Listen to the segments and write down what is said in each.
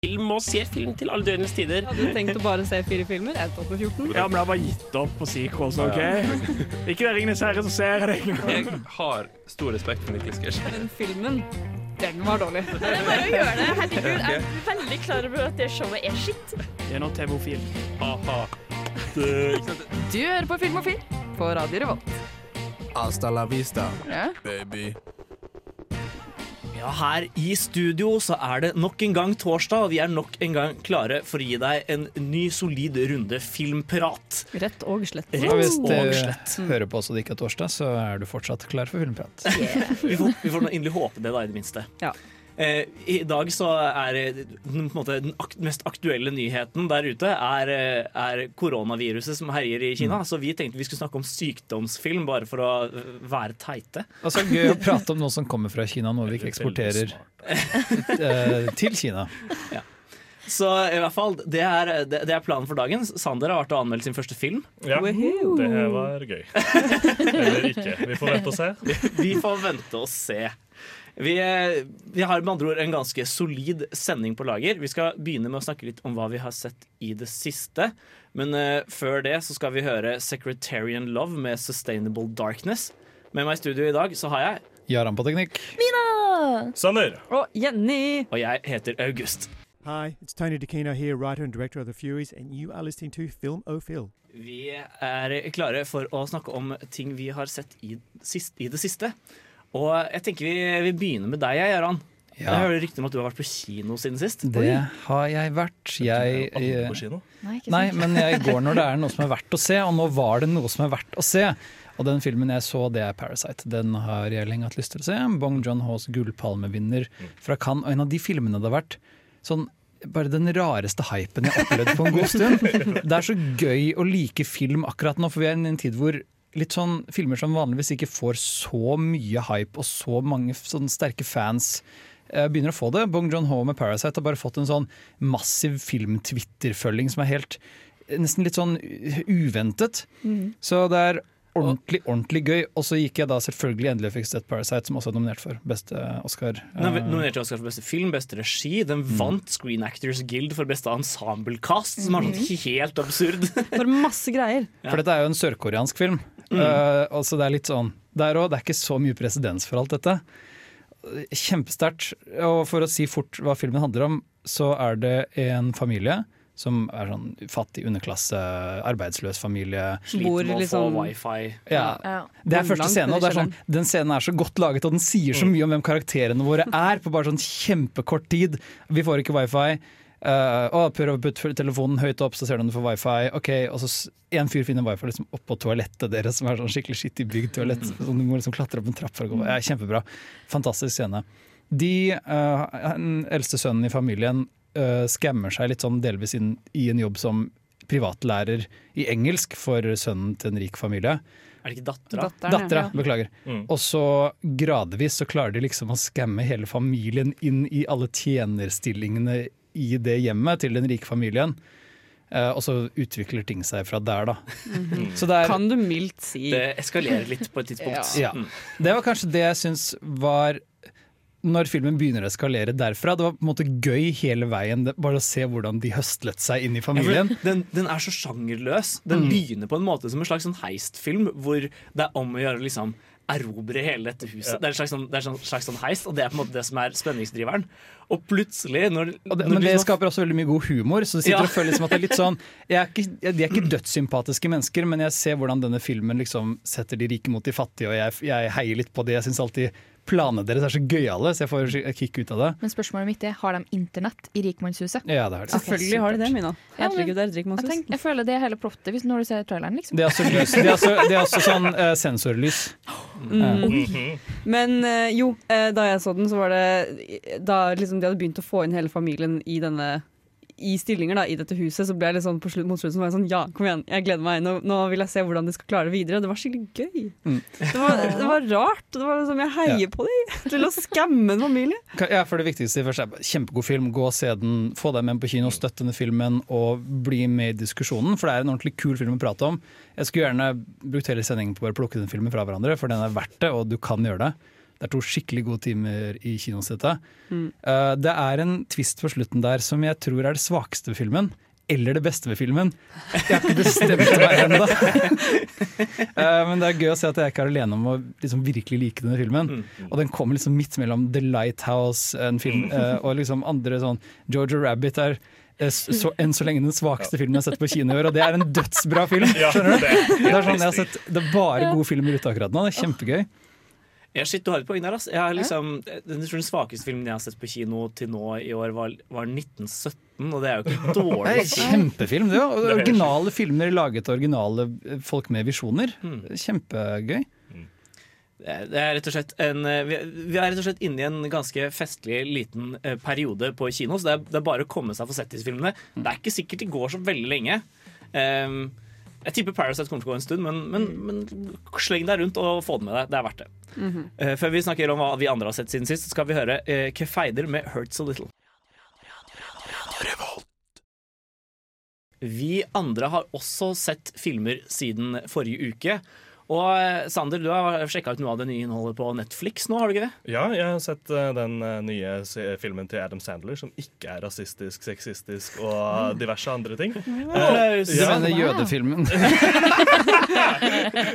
film og ser film til alle døgnets tider. Hadde du tenkt å bare se fire filmer? Jeg tok på 14. Ja, men jeg har bare gitt opp på sequels, OK? Ikke det Ringenes herre, som ser deg. det. Jeg har stor respekt for Nicolas Cage. Men filmen, den var dårlig. Det er bare å gjøre det. Herregud, jeg er veldig klar over at det showet er skitt. Det er nå TV-ofil. Ha-ha. Du hører på Filmofil på Radio Revolt. Hasta la vista, Ja. baby. Ja, her i studio så er det nok en gang torsdag, og vi er nok en gang klare for å gi deg en ny, solid runde filmprat. Rett og slett. Rett Og slett. hvis du hører på så det ikke er torsdag, så er du fortsatt klar for filmprat. Vi får, vi får nå inderlig håpe det, da, i det minste. Ja. Eh, I dag så er eh, den, på en måte, den ak mest aktuelle nyheten der ute er, eh, er koronaviruset som herjer i Kina. Så vi tenkte vi skulle snakke om sykdomsfilm, bare for å være teite. Altså, gøy å prate om noe som kommer fra Kina, noe vi ikke eksporterer til Kina. Så i hvert fall, det er, det, det er planen for dagen. Sander har vært og anmeldt sin første film. Ja, det var gøy. Eller ikke. Vi får vente og se. Vi får vente og se. Vi, eh, vi har med andre ord en ganske solid sending på lager. Vi skal begynne med å snakke litt om hva vi har sett i det siste. Men uh, før det så skal vi høre Secretarian Love med Sustainable Darkness. Med meg i studio i dag så har jeg, Jaran på teknikk. Mina! Sander. Og Jenny! og jeg heter August. Hi, it's Tony DeCino here, writer and director of The Furies, and you are listening to Film O'Phil. Vi er klare for å snakke om ting vi har sett i, sist, i det siste. Og jeg tenker vi, vi begynner med deg, Jaran. Ja. Jeg hører rykter om at du har vært på kino siden sist. Det har jeg vært. Jeg, jeg på kino. Nei, nei, men jeg går når det er noe som er verdt å se, og nå var det noe som er verdt å se. Og den filmen jeg så, det er 'Parasite'. Den har jeg lenge hatt lyst til å se. Bong John Haas gullpalmevinner fra Cannes. Og en av de filmene det har vært sånn bare den rareste hypen jeg har opplevd på en god stund. Det er så gøy å like film akkurat nå, for vi er i en tid hvor litt sånn filmer som vanligvis ikke får så mye hype og så mange sånn sterke fans eh, begynner å få det. Bong John Ho med 'Parasite' har bare fått en sånn massiv film-Twitter-følging som er helt nesten litt sånn uventet. uventet. Så det er ordentlig, ordentlig gøy. Og så gikk jeg da selvfølgelig endelig og fikk sett 'Parasite', som også er nominert for beste Oscar. Den er Eh, nominert til Oscar for beste film, beste regi. Den vant Screen Actors Guild for beste ensemble-cast, som er sånn helt absurd. For masse greier. For dette er jo en sørkoreansk film. Eh, altså det er litt sånn Der òg, det er ikke så mye presedens for alt dette. Kjempesterkt. Og for å si fort hva filmen handler om, så er det en familie som er sånn fattig underklasse, arbeidsløs familie. Sliter med å få liksom- wifi. Ja, Ja. Det er første scene, og det er sånn, den scenen er så godt laget, og den sier så mye om hvem karakterene våre er, på bare sånn kjempekort tid. Vi får ikke wifi. Uh, å, prøv å putte telefonen høyt opp, så ser du om du får wifi. Ok, og så En fyr finner wifi liksom oppå toalettet deres, som er sånn skikkelig skittig bygd toalett. Sånn, du må liksom klatre opp en trapp for å gå. Ja, kjempebra. Fantastisk scene. De, uh, den eldste sønnen i familien uh, skammer seg litt sånn delvis inn i en jobb som privatlærer i engelsk for sønnen til en rik familie. Er det ikke dattera? Dattera, ja. Beklager. Mm. Og så gradvis så klarer de liksom å skamme hele familien inn i alle tjenerstillingene i det hjemmet til den rike familien. Uh, og så utvikler ting seg fra der, da. Så det er, Kan du mildt si. Det eskalerer litt på et tidspunkt. Ja. Ja. det var kanskje det jeg syns var når filmen begynner å eskalere derfra. Det var på en måte gøy hele veien, bare å se hvordan de høstlet seg inn i Ja, familien. den, den er så sjangerløs. Den Mm. begynner på en måte som en slags sånn heistfilm, hvor det er om å gjøre liksom erobre hele dette huset. Det er en slags, sånn, det en slags sånn heist, og det er på en måte det som er spenningsdriveren. Og plutselig, når, Og det, når men det liksom- skaper også veldig mye god humor. Så sitter Ja. og føler liksom at det er litt sånn er ikke, De er ikke dødssympatiske mennesker, men jeg ser hvordan denne filmen liksom setter de rike mot de fattige, og jeg, jeg heier litt på det. Jeg syns alltid planene deres er så gøyale, så jeg får et kick ut av det. Men spørsmålet mitt er, har de internett i rikmannshuset? Ja, det har de. Selvfølgelig har de det, Mina. Herregud, det er et Jeg, tenker, jeg føler det er hele plottet hvis når du ser traileren, liksom. Det er også, lys, det er også, det er også sånn uh, sensorlys. Mm. Men uh, jo, uh, da jeg så den, så var det Da liksom de hadde begynt å få inn hele familien i denne i stillinger da, i dette huset, så ble jeg litt sånn på slutt, mot slutten så var jeg sånn Ja, kom igjen, jeg gleder meg. Nå, nå vil jeg se hvordan de skal klare det videre. Det var skikkelig gøy. Mm. Det, var, det var rart. Det var liksom, Jeg heier på dem til å skamme en familie. Ja, for det viktigste først er Kjempegod film, gå og se den, få deg med på kino, støtt denne filmen og bli med i diskusjonen, for det er en ordentlig kul film å prate om. Jeg skulle gjerne brukt hele sendingen på å plukke den filmen fra hverandre, for den er verdt det, og du kan gjøre det. Det er to skikkelig gode timer i kinosettet. Mm. Uh, det er en twist på slutten der som jeg tror er det svakeste ved filmen. Eller det beste ved filmen. Jeg har ikke bestemt meg ennå. uh, men det er gøy å se at jeg ikke er alene om å liksom virkelig like denne filmen. Og den kommer liksom midt mellom The Lighthouse en film, uh, og liksom andre sånn Georgia Rabbit er så, enn så lenge den svakeste filmen jeg har sett på kino i år, og det er en dødsbra film! Skjønner du? det- Det er, sånn, jeg har sett, det er bare gode filmer ute akkurat nå. Det er kjempegøy. Ja, shit, du har et poeng der, har liksom, den, den svakeste filmen jeg har sett på kino til nå i år, var, var 1917, og det er jo ikke Det er dårlig. en kjempefilm. Det er jo Det er originale filmer laget av originale folk med visjoner. Hmm. Kjempegøy. Det er- rett og slett en, eh, vi er rett og slett inne i en ganske festlig liten eh, periode på kino, så det er, det er bare å komme seg for disse filmene. Det er ikke sikkert de går så veldig lenge. Um, jeg tipper Parasite kommer til å gå en stund, men, men, men sleng deg rundt og få det med deg. Det er verdt det. Eh, før vi snakker om hva vi andre har sett siden sist, skal vi høre uh, Kefeider med 'Hurts A Little'. Vi andre har også sett filmer siden forrige uke. Og eh, Sander, du har sjekka ut noe av det nye innholdet på Netflix nå, har du ikke det? Ja, jeg har sett eh, den eh, nye filmen til Adam Sandler som ikke er rasistisk, sexistisk og diverse andre ting. Wow. Du Ja. mener jødefilmen?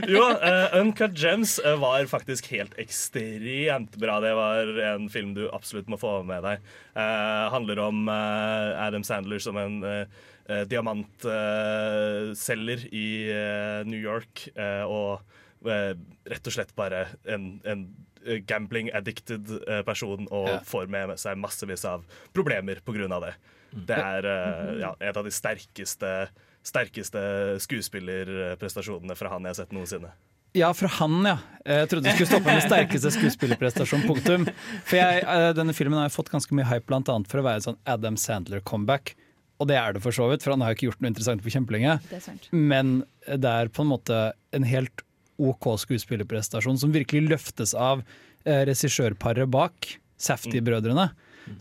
Jo, uh, Uncut Gems var faktisk helt ekstremt bra. Det var en film du absolutt må få med deg. Uh, handler om uh, Adam Sandler som en uh, diamantselger i eh, New York. eh, og eh, rett og slett bare en, en eh, gambling-addicted eh, person og Ja. får med seg massevis av problemer pga. det. Det er eh, ja, et av de sterkeste sterkeste skuespillerprestasjonene fra han jeg har sett noensinne. Ja, fra han, ja. Jeg trodde du skulle stoppe med sterkeste skuespillerprestasjon, punktum. For jeg, eh, denne filmen har jeg fått ganske mye hype, annet for å være en sånn Adam Sandler-comeback. Og det er det for så vidt, for han har jo ikke gjort noe interessant på kjempelenge. Det. Men det er på en måte en helt OK skuespillerprestasjon som virkelig løftes av eh, regissørparet bak, Safety-brødrene.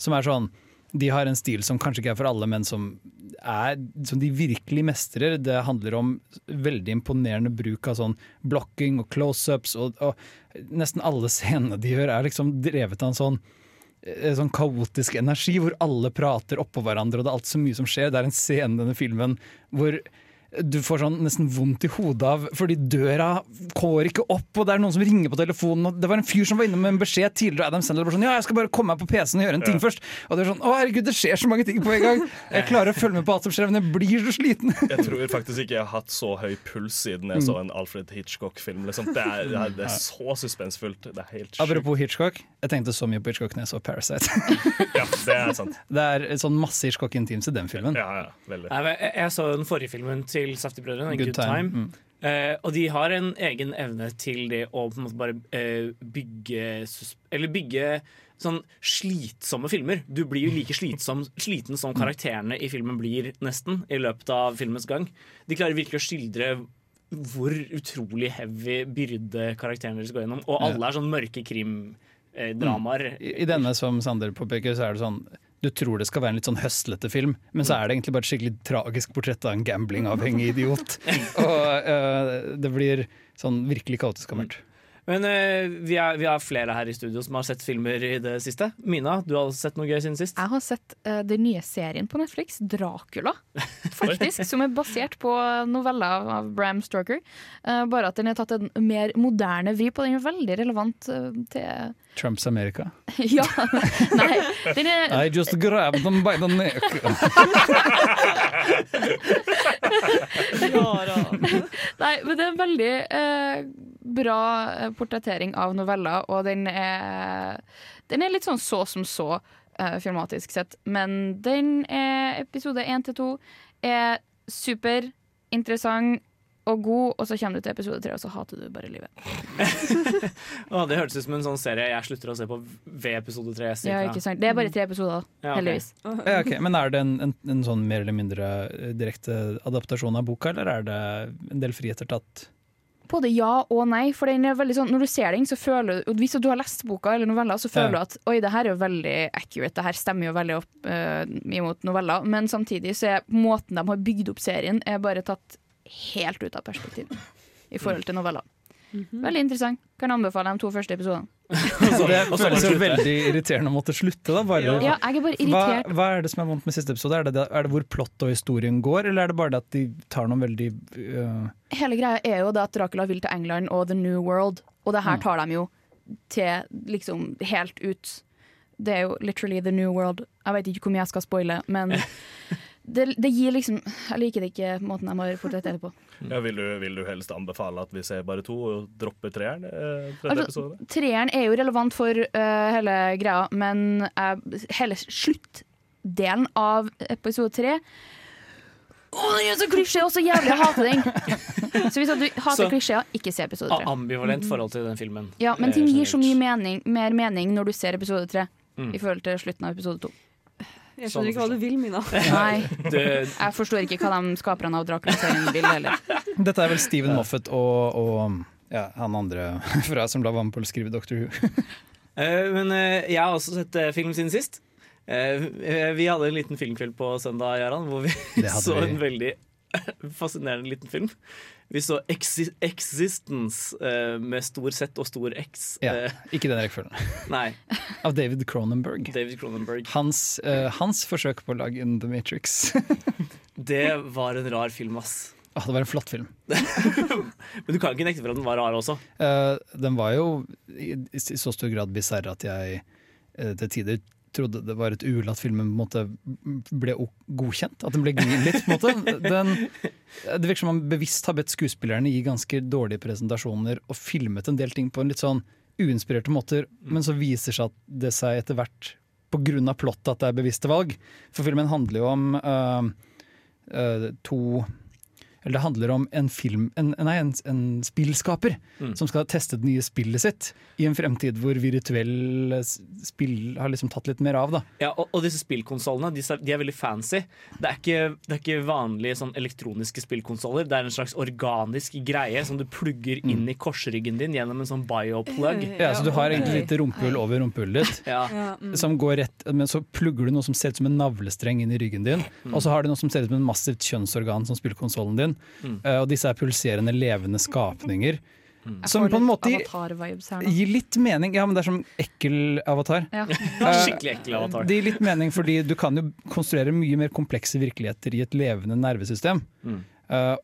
Som er sånn De har en stil som kanskje ikke er for alle, men som, er, som de virkelig mestrer. Det handler om veldig imponerende bruk av sånn blocking og close-ups. Og, og nesten alle scenene de gjør, er liksom drevet av en sånn sånn kaotisk energi hvor alle prater oppå hverandre, og det er alt så mye som skjer. Det er en scene i denne filmen hvor du får sånn nesten vondt i hodet av fordi døra går ikke opp, og det er noen som ringer på telefonen. Og det var en fyr som var inne med en beskjed tidligere, Adam Sandler bare sånn Ja, jeg skal bare komme meg på PC-en og gjøre en ting først. Og det er sånn Å, herregud, det skjer så mange ting på en gang. Jeg klarer å følge med på alt som skjer, men jeg blir så sliten. Jeg tror faktisk ikke jeg har hatt så høy puls siden jeg så en Alfred Hitchcock-film. Liksom. Det, er- det, er- det er så suspensfullt. Det er helt sjukt. Apropos Hitchcock, jeg tenkte så mye på Hitchcock når jeg så Parasite. Ja, det er sant. Det er sånn masse Hitchcock intims i den filmen. Ja, ja, veldig. Nei, jeg, jeg så den forrige filmen til Safety-brødrene, Good, Good Time. Time. Mm. Uh, og de har en egen evne til det å på en måte bare uh, bygge Eller bygge sånn slitsomme filmer. Du blir jo like slitsom, sliten som karakterene i filmen blir, nesten, i løpet av filmens gang. De klarer virkelig å skildre hvor utrolig heavy byrde karakterene deres går gjennom. Og alle er sånn mørke krimdramaer. I, I denne som Sander påpeker, så er det sånn du tror det skal være en litt sånn høstlete film, men så er det egentlig bare et skikkelig tragisk portrett av en gamblingavhengig idiot. Og uh, det blir sånn virkelig kaotisk og mørkt. Men uh, vi, er, vi har flere her i studio som har sett filmer i det siste. Mina, du har sett noe gøy siden sist? Jeg har sett uh, den nye serien på Netflix, 'Dracula', faktisk. som er basert på noveller av Bram Stoker. Uh, bare at den har tatt en mer moderne vri på den. er Veldig relevant til Trumps Amerika? Ja. Nei, den er I just grabbed them by the neck. Nei, men det er en veldig eh, bra eh, portrettering av noveller, og den er, den er litt sånn så som så eh, filmatisk sett. Men den er episode én til to er super interessant og god, og så kommer du til episode tre, og så hater du bare livet. oh, det hørtes ut som en sånn serie jeg slutter å se på ved episode tre. Ja, ikke sant? Det er bare tre episoder, Ja, okay. heldigvis. Ja, okay. Men er det en, en, en sånn mer eller mindre eh, direkte adaptasjon av boka, eller er det en del friheter tatt? Både ja og nei. For den er sånn, når du ser den, så føler du Hvis du har lest boka eller noveller, så føler Ja. du at oi, det her er jo veldig accurate, det her stemmer jo veldig opp uh, imot noveller. Men samtidig så er måten de har bygd opp serien, er bare tatt helt ut av perspektiv i forhold til noveller. Veldig interessant. Kan anbefale de to første episodene. Så det og så føles jo veldig irriterende å måtte slutte. Da. Bare, Ja, jeg er bare hva, irritert. hva er det som er vondt med siste episode? Er det, det, er det hvor plott og historien går, eller er det bare det at de tar noen veldig uh... Hele greia er jo det at Dracula vil til England og The New World, og det her Mm. tar de jo til liksom helt ut. Det er jo literally The New World. Jeg vet ikke hvor mye jeg skal spoile, men det, det gir liksom Jeg liker det ikke måten de har portrettert det på. Ja, vil, du, vil du helst anbefale at vi ser bare to og dropper treeren? Eh, Altså, treeren er jo relevant for uh, hele greia, men uh, hele sluttdelen av episode tre Å, den er så klisjé og så jævlig! Jeg hater den! Så hvis du hater Så- klisjeer, ikke se episode tre. Ambivalent forhold til den filmen. Ja, men Eh, ting gir så mye mening, mer mening når du ser episode tre Mm. i forhold til slutten av episode to. Jeg skjønner ikke hva du vil, Mina. Nei, jeg forstår ikke hva de skaperne av Dracula-serien vil heller. Dette er vel Steven Moffat og, og ja, han andre fra som la å skrive Doctor Who. Eh, men eh, jeg har også sett eh, film siden sist. Vi hadde en liten filmkveld på søndag, Jaran, hvor vi så vi. en veldig fascinerende liten film. Vi så Exi Existence uh, med stor Z og stor X. Ja, Eh, ikke den rekkefølgen. nei, Av David Cronenberg. David Cronenberg. Hans, uh, hans forsøk på å lage In The Matrix. Det var en rar film, ass. Ah, det var en flott film. Men du kan ikke nekte for at den var rar også. Uh, den var jo i, i så stor grad bisarr at jeg til tider trodde det var et uhell at filmen måte ble godkjent. At den ble litt, på en måte. Den, det virker som man bevisst har bedt skuespillerne gi ganske dårlige presentasjoner og filmet en del ting på en litt sånn uinspirerte måter, men så viser seg at det seg etter hvert av plottet at det er bevisste valg. For filmen handler jo om øh, øh, to eller det handler om en film en, Nei, en, en spillskaper Mm. som skal teste det nye spillet sitt i en fremtid hvor virtuell spill har liksom tatt litt mer av. da Ja, og, og disse spillkonsollene de, er- de er veldig fancy. Det er ikke, det er ikke vanlige sånn elektroniske spillkonsoller. Det er en slags organisk greie som du plugger inn i korsryggen din gjennom en sånn bioplug. Ja, Så du har egentlig et lite rumpehull over rumpehullet ditt. Ja. Ja, mm. Som går rett, men så plugger du noe som ser ut som en navlestreng inn i ryggen din. Og så har du noe som ser ut som en massivt kjønnsorgan som spillkonsollen din. Mm. Eh, og disse er pulserende, levende skapninger. Mm. Som på en måte gir litt mening. Ja, men det er som ekkel avatar. Ja. Eh, Skikkelig ekkel avatar. Det gir litt mening, fordi du kan jo konstruere mye mer komplekse virkeligheter i et levende nervesystem. Mm. Eh,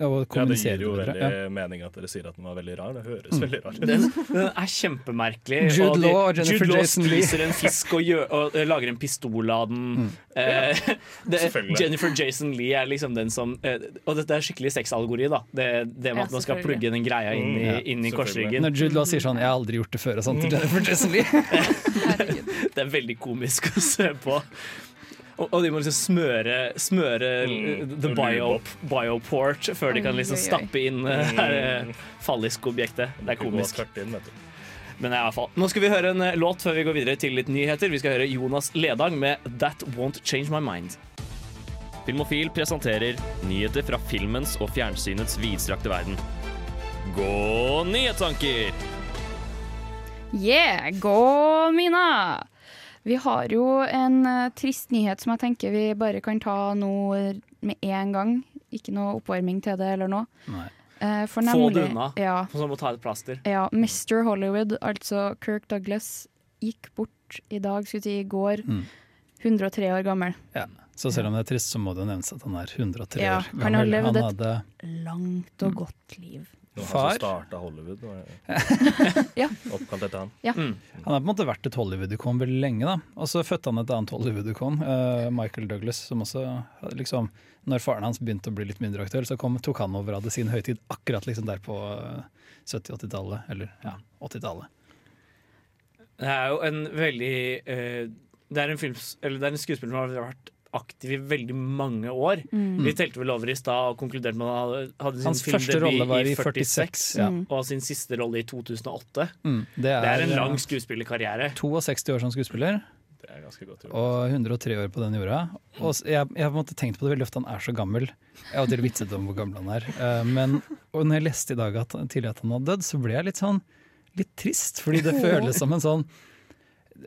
og Ja, det gir jo veldig bedre. Ja. mening at dere sier at den var veldig rar. Det høres Mm. veldig rar ut. Den, den er kjempemerkelig. Jude og de- Law og Jennifer Jude Law Jason spiser en fisk og, gjør, og eh, lager en pistol av den. Mm. Eh, det, Jennifer Jason Lee er liksom den som eh, Og dette er skikkelig sexalgori, da. Det, det med Ja, at man skal plugge den greia inn i, Mm, ja, inn i korsryggen. Når Jude Law sier sånn 'jeg har aldri gjort det før' og sånn til Jennifer Jason Lee. Det er veldig komisk å se på. Og, og de må liksom smøre, smøre Mm, the bio, bioport før de kan liksom Oi, oi, oi. stappe inn eh, det eh, falliske objektet. Det er komisk. Men i hvert fall. Nå skal vi høre en eh, låt før vi går videre til litt nyheter. Vi skal høre Jonas Ledang med 'That Won't Change My Mind'. Filmofil presenterer nyheter fra filmens og fjernsynets vidstrakte verden. Gå nyhetstanker! Yeah, gå Mina! Vi har jo en eh, trist nyhet som jeg tenker vi bare kan ta nå med en gang. Ikke noe oppvarming til det eller noe. Nei. For nemlig, Få det unna. Ja, Som å ta et plaster. ja, Mr. Hollywood, altså Kirk Douglas, gikk bort i dag, skulle si i går. Mm. 103 år gammel. Ja. Så selv om det er trist, så må det nevnes at han er 103 Ja, år han har levd et- hadde Langt og godt liv. Det var Far? han som starta Hollywood. Ja. Oppkalt etter han. Mm. Han har på en måte vært et Hollywood-ikon veldig lenge. da Og så fødte han et annet Hollywood-ikon, uh, Michael Douglas, som også liksom Når faren hans begynte å bli litt mindre aktuell, så kom, tok han over av det sin høytid akkurat liksom der på eh, 70-80-tallet. Eller ja, 80-tallet. Det er jo en veldig eh, det, er en film, det er en skuespiller som har vært aktiv i veldig mange år. Mm. Vi telte vel over i stad og konkluderte med at han hadde- hadde sin Hans første rolle var i 46. 46. Ja. Mm. Og sin siste rolle i 2008. Mm, det, Det er en eh, lang skuespillerkarriere. 62 år som skuespiller. Det er ganske godt og 103 år på den jorda. Og jeg, jeg har på en måte tenkt på det veldig ofte, han er så gammel. Jeg har alltid vitset om hvor gammel han er. Eh, Men og når jeg leste i dag at, tidligere at han hadde dødd, så ble jeg litt sånn litt trist. Fordi det føles som en sånn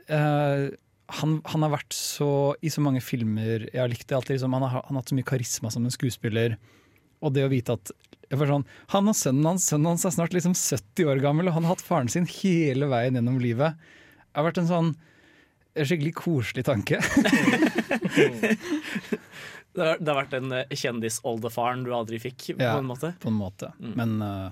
eh, han, han har vært så i så mange filmer Jeg har likt det alltid. Liksom, han, har, han har hatt så mye karisma som en skuespiller. Og det å vite at sånn, han og sønnen hans sønnen hans er snart liksom 70 år gammel, og han har hatt faren sin hele veien gjennom livet. Det har vært en sånn en skikkelig koselig tanke. Det har, det har vært en eh, kjendis-oldefaren du aldri fikk, Ja. på en måte. på en måte. Men eh,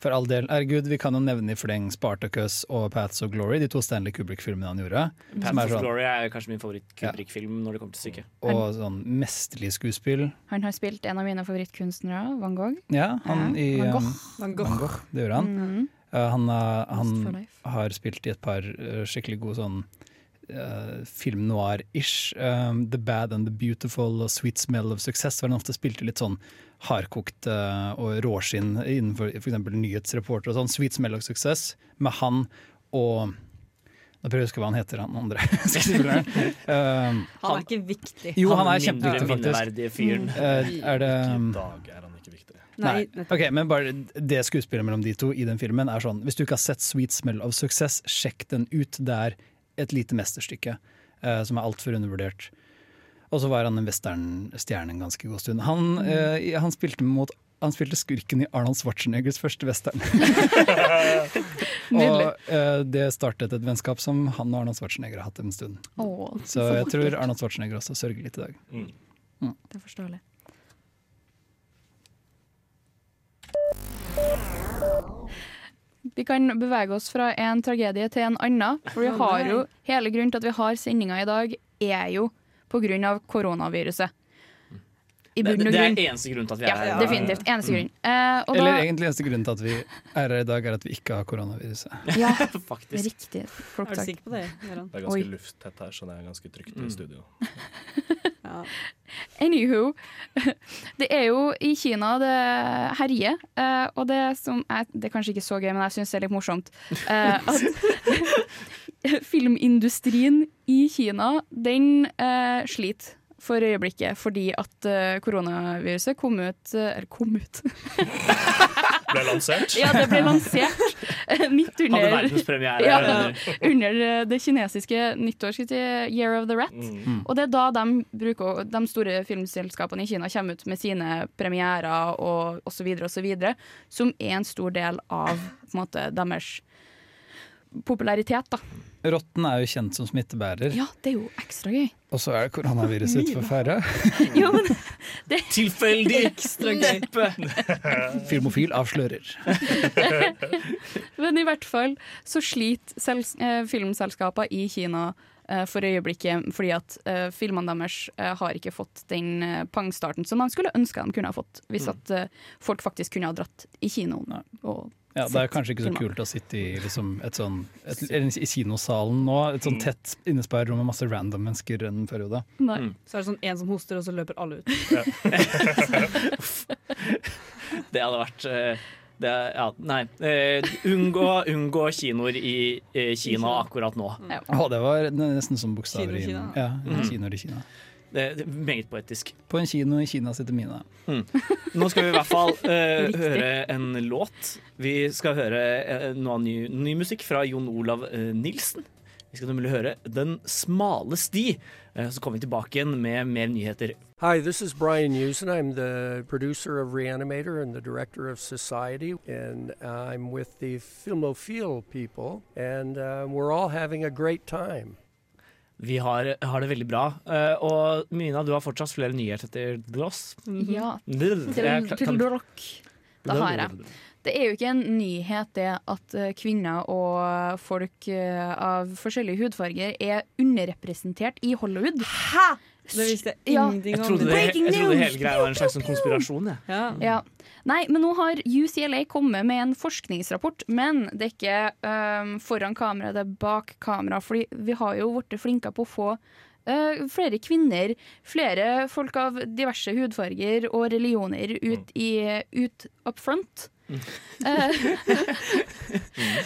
for all del, herregud, vi kan jo nevne i fleng Spartacus og Paths of Glory, de to Stanley Kubrick-filmene han gjorde. Paths of sånn, Glory er kanskje min favoritt-Kubrick-film når det kommer til stykket. og sånn mesterlig skuespill. Han har spilt en av mine favorittkunstnere, Van Gogh. Ja, han Ja, i Van Gogh. um, Van Van Gogh, det gjorde han. Mm -hmm. uh, han, uh, han har spilt i et par uh, skikkelig gode sånn uh, film noir-ish. Um, the Bad and the Beautiful og Sweet Smell of Success. Hvor han ofte spilte litt sånn hardkokt uh, og råskinn innenfor f.eks. nyhetsreporter og sånn. Sweet Smell of Success med han og Nå prøver jeg å huske hva han heter, han andre skuespilleren. Um, Han er ikke viktig. jo, han er kjempeviktig, faktisk. fyren. Uh, er det um, I dag er han ikke viktig. Nei, nei. Okay, men bare det skuespillet mellom de to i den filmen er sånn Hvis du ikke har sett Sweet Smell of Success, sjekk den ut. Det er et lite mesterstykke eh, som er altfor undervurdert. Og så var han en westernstjerne en ganske god stund. Han, eh, han, spilte mot, han spilte skurken i Arnold Schwarzeneggers første western. Og eh, det startet et vennskap som han og Arnold Schwarzenegger har hatt en stund. Åh, Så jeg tror Arnold Schwarzenegger også sørger litt i dag. Det er forståelig. Vi kan bevege oss fra en tragedie til en annen. For vi har jo, hele grunnen til at vi har sendinga i dag, er jo av koronaviruset. I Det, bunn og det er eneste grunn til at vi Ja, er her. dag. definitivt. Eneste grunn. Eh, og Eller da, egentlig eneste grunn til at vi er her i dag, er at vi ikke har koronaviruset. ja, Faktisk. riktig. Folk Er du sikker på det, Jørgen? Det er ganske Oi. lufttett her, så det er ganske trygt Mm. i studio. Ja. Anywho, det er jo i Kina det herjer, eh, og det som er, det er kanskje ikke så gøy, men jeg syns det er litt morsomt, eh, at filmindustrien i Kina, den eh, sliter for øyeblikket fordi at uh, koronaviruset kom ut uh, Eller kom ut? Ble lansert. Ja, det ble lansert eh, midt under ja, under- det kinesiske nyttår, skal vi si, Year of the Rat. Mm. Og det er da de, bruker, de store filmselskapene i Kina kommer ut med sine premierer og osv., osv., som er en stor del av på en måte, deres popularitet. da. Rotten er jo kjent som smittebærer, Ja, det er jo ekstra gøy. og så er det koronaviruset utenfor ferde. Jo, men Tilfeldig neppe! Filmofil avslører. Men i hvert fall så sliter eh, filmselskaper i Kina eh, for øyeblikket fordi at eh, filmene deres har ikke fått den pangstarten som man skulle ønske de kunne ha fått, hvis Mm. at folk faktisk kunne ha dratt i kinoen. Og Ja, det er kanskje ikke så kult å sitte i, liksom, et sånn, et, i kinosalen nå, et sånn tett innesperret rom med masse random mennesker en periode. Nei. Mm. Så er det sånn en som hoster, og så løper alle ut. Det hadde vært eh, det, ja, Nei. Uh, unngå, unngå kinoer i uh, Kina akkurat nå. Ja. Oh, det var nesten som bokstaver i Kino-Kina. ja, Mm. kinoer i Kina. Det, er Meget poetisk. På en kino i Kina sitter Mina. Nå skal vi i hvert fall uh, høre en låt. Vi skal høre uh, noe ny, ny musikk fra Jon Olav uh, Nilsen. Vi skal nemlig høre Den smale sti. Så kommer vi tilbake igjen med mer nyheter. Hi, this is Brian Usen. I'm the producer of Reanimator and the director of Society, and I'm with the Filmophile people, and uh, we're all having a great time. Vi har, har det veldig bra. Uh, og Mina, du har fortsatt flere nyheter til oss. Ja, Til, til, til rock. Da har jeg. Det er jo ikke en nyhet det at eh, kvinner og folk eh, av forskjellige hudfarger er underrepresentert i Hollywood. Hæ?! Det visste jeg Ja. om. Jeg trodde, det, jeg trodde hele greia var en slags sånn konspirasjon. Ja. Ja. Nei, men nå har UCLA kommet med en forskningsrapport, men det er ikke um, foran kamera, det er bak kamera. Fordi vi har jo blitt flinke på å få uh, flere kvinner, flere folk av diverse hudfarger og religioner ut, i, ut up front. Eh,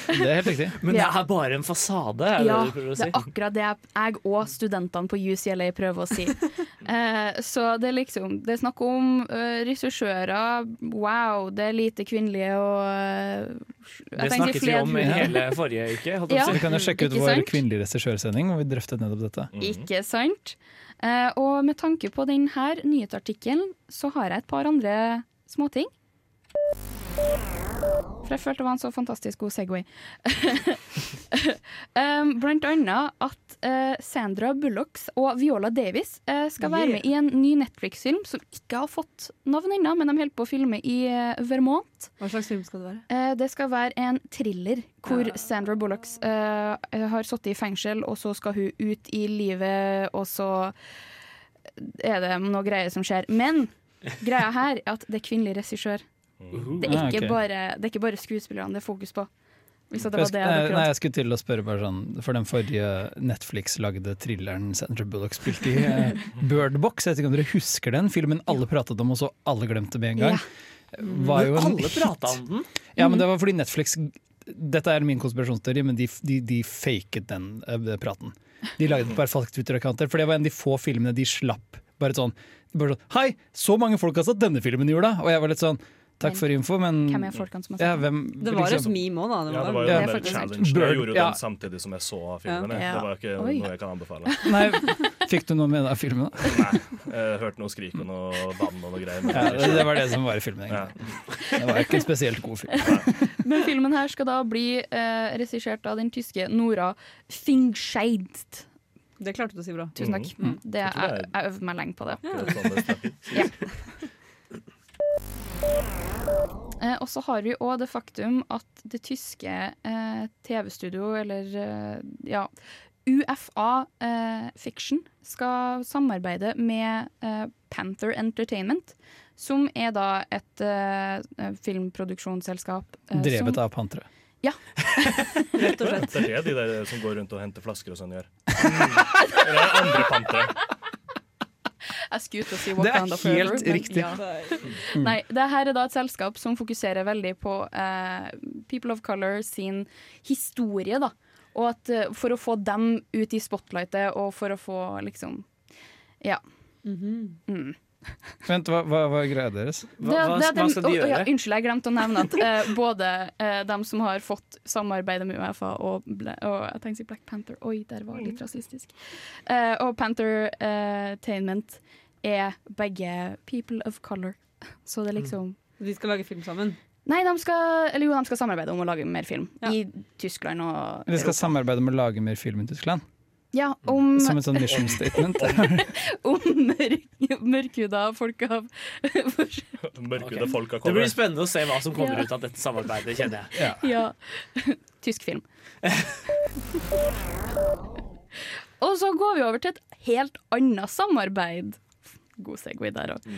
Det er helt riktig. Men det er bare en fasade, er ja, det du prøver å det er akkurat det jeg og studentene på UCLA prøver å si. Eh, så det er liksom Det er snakk om uh, regissører. Wow, det er lite kvinnelige og eh, jeg Det snakket vi om i hele forrige uke. Ja. Vi kan jo sjekke ut vår kvinnelige regissørsending, hvor vi drøftet nettopp dette. Ikke sant? Eh, og med tanke på denne nyhetsartikkelen, så har jeg et par andre småting. For jeg følte det var en så fantastisk god Segway. um, blant annet at uh, Sandra Bullocks og Viola Davis uh, skal være Yeah. med i en ny Netflix-film som ikke har fått navn ennå, men de holder på å filme i uh, Vermont. Hva slags film skal det være? Det skal være en thriller hvor Sandra Bullocks har sittet i fengsel, og så skal hun ut i livet, og så er det noe greier som skjer. Men greia her er at det er kvinnelig regissør. Det er, Ah, ikke bare, det er ikke bare skuespillerne det er fokus på. Hvis det var det nei, nei, jeg skulle til å spørre bare sånn For den forrige Netflix-lagde thrilleren Sandra Bullock spilte i, eh, Bird Box, jeg vet ikke om dere husker den? Filmen alle pratet om, og så alle glemte med en gang. Var jo en Alle prata hit. om den. Ja, men det var fordi Netflix Dette er min konspirasjonsteori, men de, de, de faket den uh, praten. De lagde bare på falske Twitter-akkanter, for det var en av de få filmene de slapp. Bare sånn, bare sånn Hei, så mange folk har sett denne filmen i jula! Og jeg var litt sånn Takk for info, men Hvem er folkene som har ja, hvem, Det var jo et meme òg, da. Ja, det var jo Ja. Det var der faktisk sant. challengen. Jeg gjorde jo ja. den samtidig som jeg så filmen. Ja. Det var ikke Oi. noe jeg kan anbefale. Nei, fikk du noe med den filmen? da? Nei, jeg hørte noe skrik og noe vann og noe greier. Ja, det, det var det som var i filmen. Ja. egentlig. Det var ikke en spesielt god film. Men filmen her skal da bli eh, regissert av den tyske Nora Fingscheid. Det klarte du å si bra. Tusen takk. Mm. Det, Jeg jeg, øvde meg lenge på det. Ja. sånn snakker. Eh, og så har vi òg det faktum at det tyske eh, TV-studio, eller eh, ja UFA eh, Fiction skal samarbeide med eh, Panther Entertainment, som er da et eh, filmproduksjonsselskap. eh, Drevet som, av pantere. Rett og slett. Det er det de der som går rundt og henter flasker og sånn gjør. Eller andre pantere. Jeg skulle ut og si Det er helt Forever. men riktig. ja. Nei, det her er da et selskap som fokuserer veldig på eh, People of Color sin historie, da. Og at eh, for å få dem ut i spotlightet, og for å få liksom Ja. Mm. Vent, hva, hva var greia deres? Hva, hva, Det- det er hva skal de å, gjøre? Ja, unnskyld, jeg glemte å nevne at eh, både eh, dem som har fått samarbeide med UFA og, ble, og jeg tenkte Black Panther Oi, der var litt rasistisk. Eh, og Panther eh, Tainment er begge people of color. Så det er liksom De skal lage film sammen. Nei, de skal, eller jo, de skal samarbeide om å lage mer film Ja. i Tyskland og De skal Europa. samarbeide om å lage mer film i Tyskland? Ja, om, Som et sånn mission statement? om mørk, mørkhuda folk av Mørkhuda folk har Det blir spennende å se hva som kommer Ja. ut av dette samarbeidet, kjenner jeg. Ja. Tysk film. Og så går vi over til et helt annet samarbeid. God Segway der òg.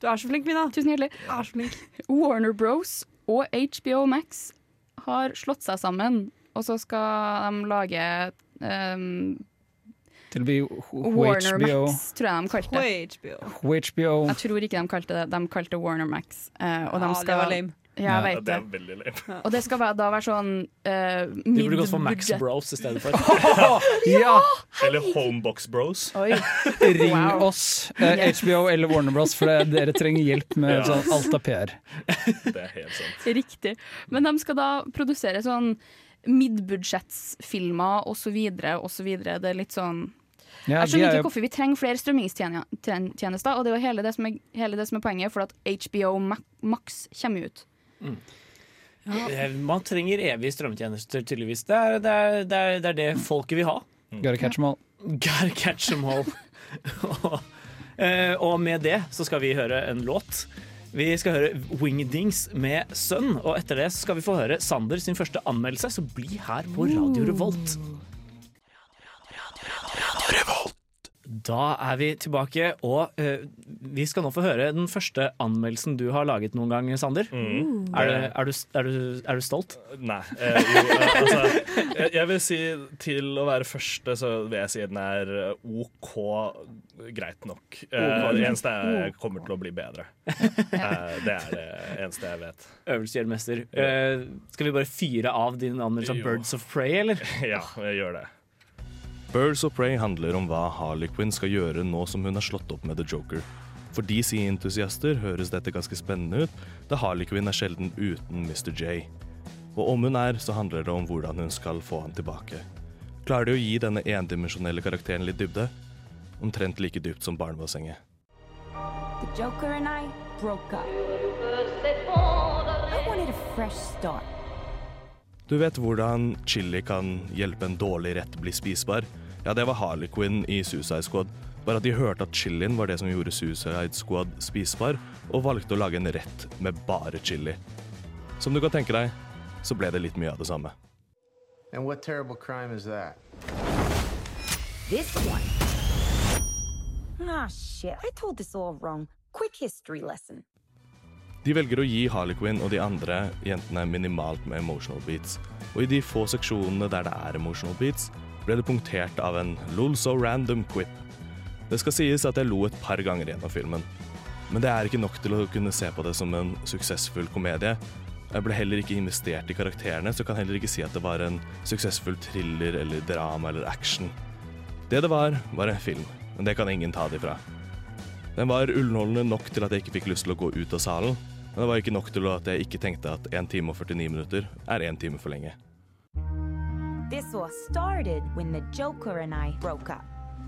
Du er så flink, Mina. Tusen hjertelig. Er så flink. Warner Bros og HBO Max har slått seg sammen, og så skal de lage um, Til Warner HBO. Max, tror jeg de kalte det. HBO. HBO. Jeg tror ikke de kalte det De kalte det Warner Max. Uh, og de Ja, skal, det var lame. Ja, Ja, jeg vet det det. er veldig lame. Og det skal være, da være sånn uh, De burde gått for Max. Bros i stedet for. Ja! Eller Homebox Bros. Oi. Ring Wow. oss, eh, HBO eller Warner Bros, for det- dere trenger hjelp med Ja. sånn alt av PR. Det er helt sant. Riktig. Men de skal da produsere sånn midbudsjettsfilmer osv. osv. Det er litt sånn Ja, Jeg skjønner er ikke hvorfor vi trenger flere strømmingstjenester, og det er jo hele det som er, hele det som er poenget, for at HBO Max kommer ut. ut. Ja. Man trenger evige strømtjenester, tydeligvis. Det er det, er, det, er, det er det folket vil ha. Gotta catch them all. Gotta catch them all. og, eh, og med det så skal vi høre en låt. Vi skal høre Wingdings med Sønn, og etter det skal vi få høre Sander sin første anmeldelse, så bli her på Radio Revolt. Da er vi tilbake, og uh, vi skal nå få høre den første anmeldelsen du har laget noen gang, Sander. Mm. Er, du, er, du, er, du, er du stolt? Nei. Eh, jo, eh, altså, jeg, jeg vil si til å være første, så vil jeg si den er eh, OK greit nok. Eh, det eneste er kommer til å bli bedre. Eh, det er det eneste jeg vet. Øvelse gjør mester. Eh, skal vi bare fyre av din anmeldelse av Birds of Prey, eller? Ja, jeg gjør det. Birds of Prey handler om hva Harley Quinn skal gjøre nå som hun har slått opp med The Joker. For DC-entusiaster høres dette ganske spennende ut, da Harley Quinn er sjelden uten Mr. J. Og om hun er, så handler det om hvordan hun skal få han tilbake. Klarer de å gi denne endimensjonelle karakteren litt dybde? Omtrent like dypt som barnebassenget. The Joker and I broke up. I wanted a fresh start. Du vet hvordan chili kan hjelpe en dårlig rett bli spisbar? Ja, det var Harley Quinn i Suicide Squad. Bare at de hørte at chilien var det som gjorde Suicide Squad spisbar, og valgte å lage en rett med bare chili. Som du kan tenke deg, så ble det litt mye av det samme. And what terrible crime is that? This one. Ah, shit. I told this all wrong. Quick history lesson. De velger å gi Harley Quinn og de andre jentene minimalt med emotional beats, og i de få seksjonene der det er emotional beats, ble det punktert av en lol so random quip. Det skal sies at jeg lo et par ganger gjennom filmen, men det er ikke nok til å kunne se på det som en suksessfull komedie. Jeg ble heller ikke investert i karakterene, så jeg kan heller ikke si at det var en suksessfull thriller eller drama eller action. Det det var, var en film, men det kan ingen ta det ifra. Den var underholdende nok til at jeg ikke fikk lyst til å gå ut av salen, men det var ikke nok til at jeg ikke tenkte at 1 time og 49 minutter er 1 time for lenge. This all started when the Joker and I broke up.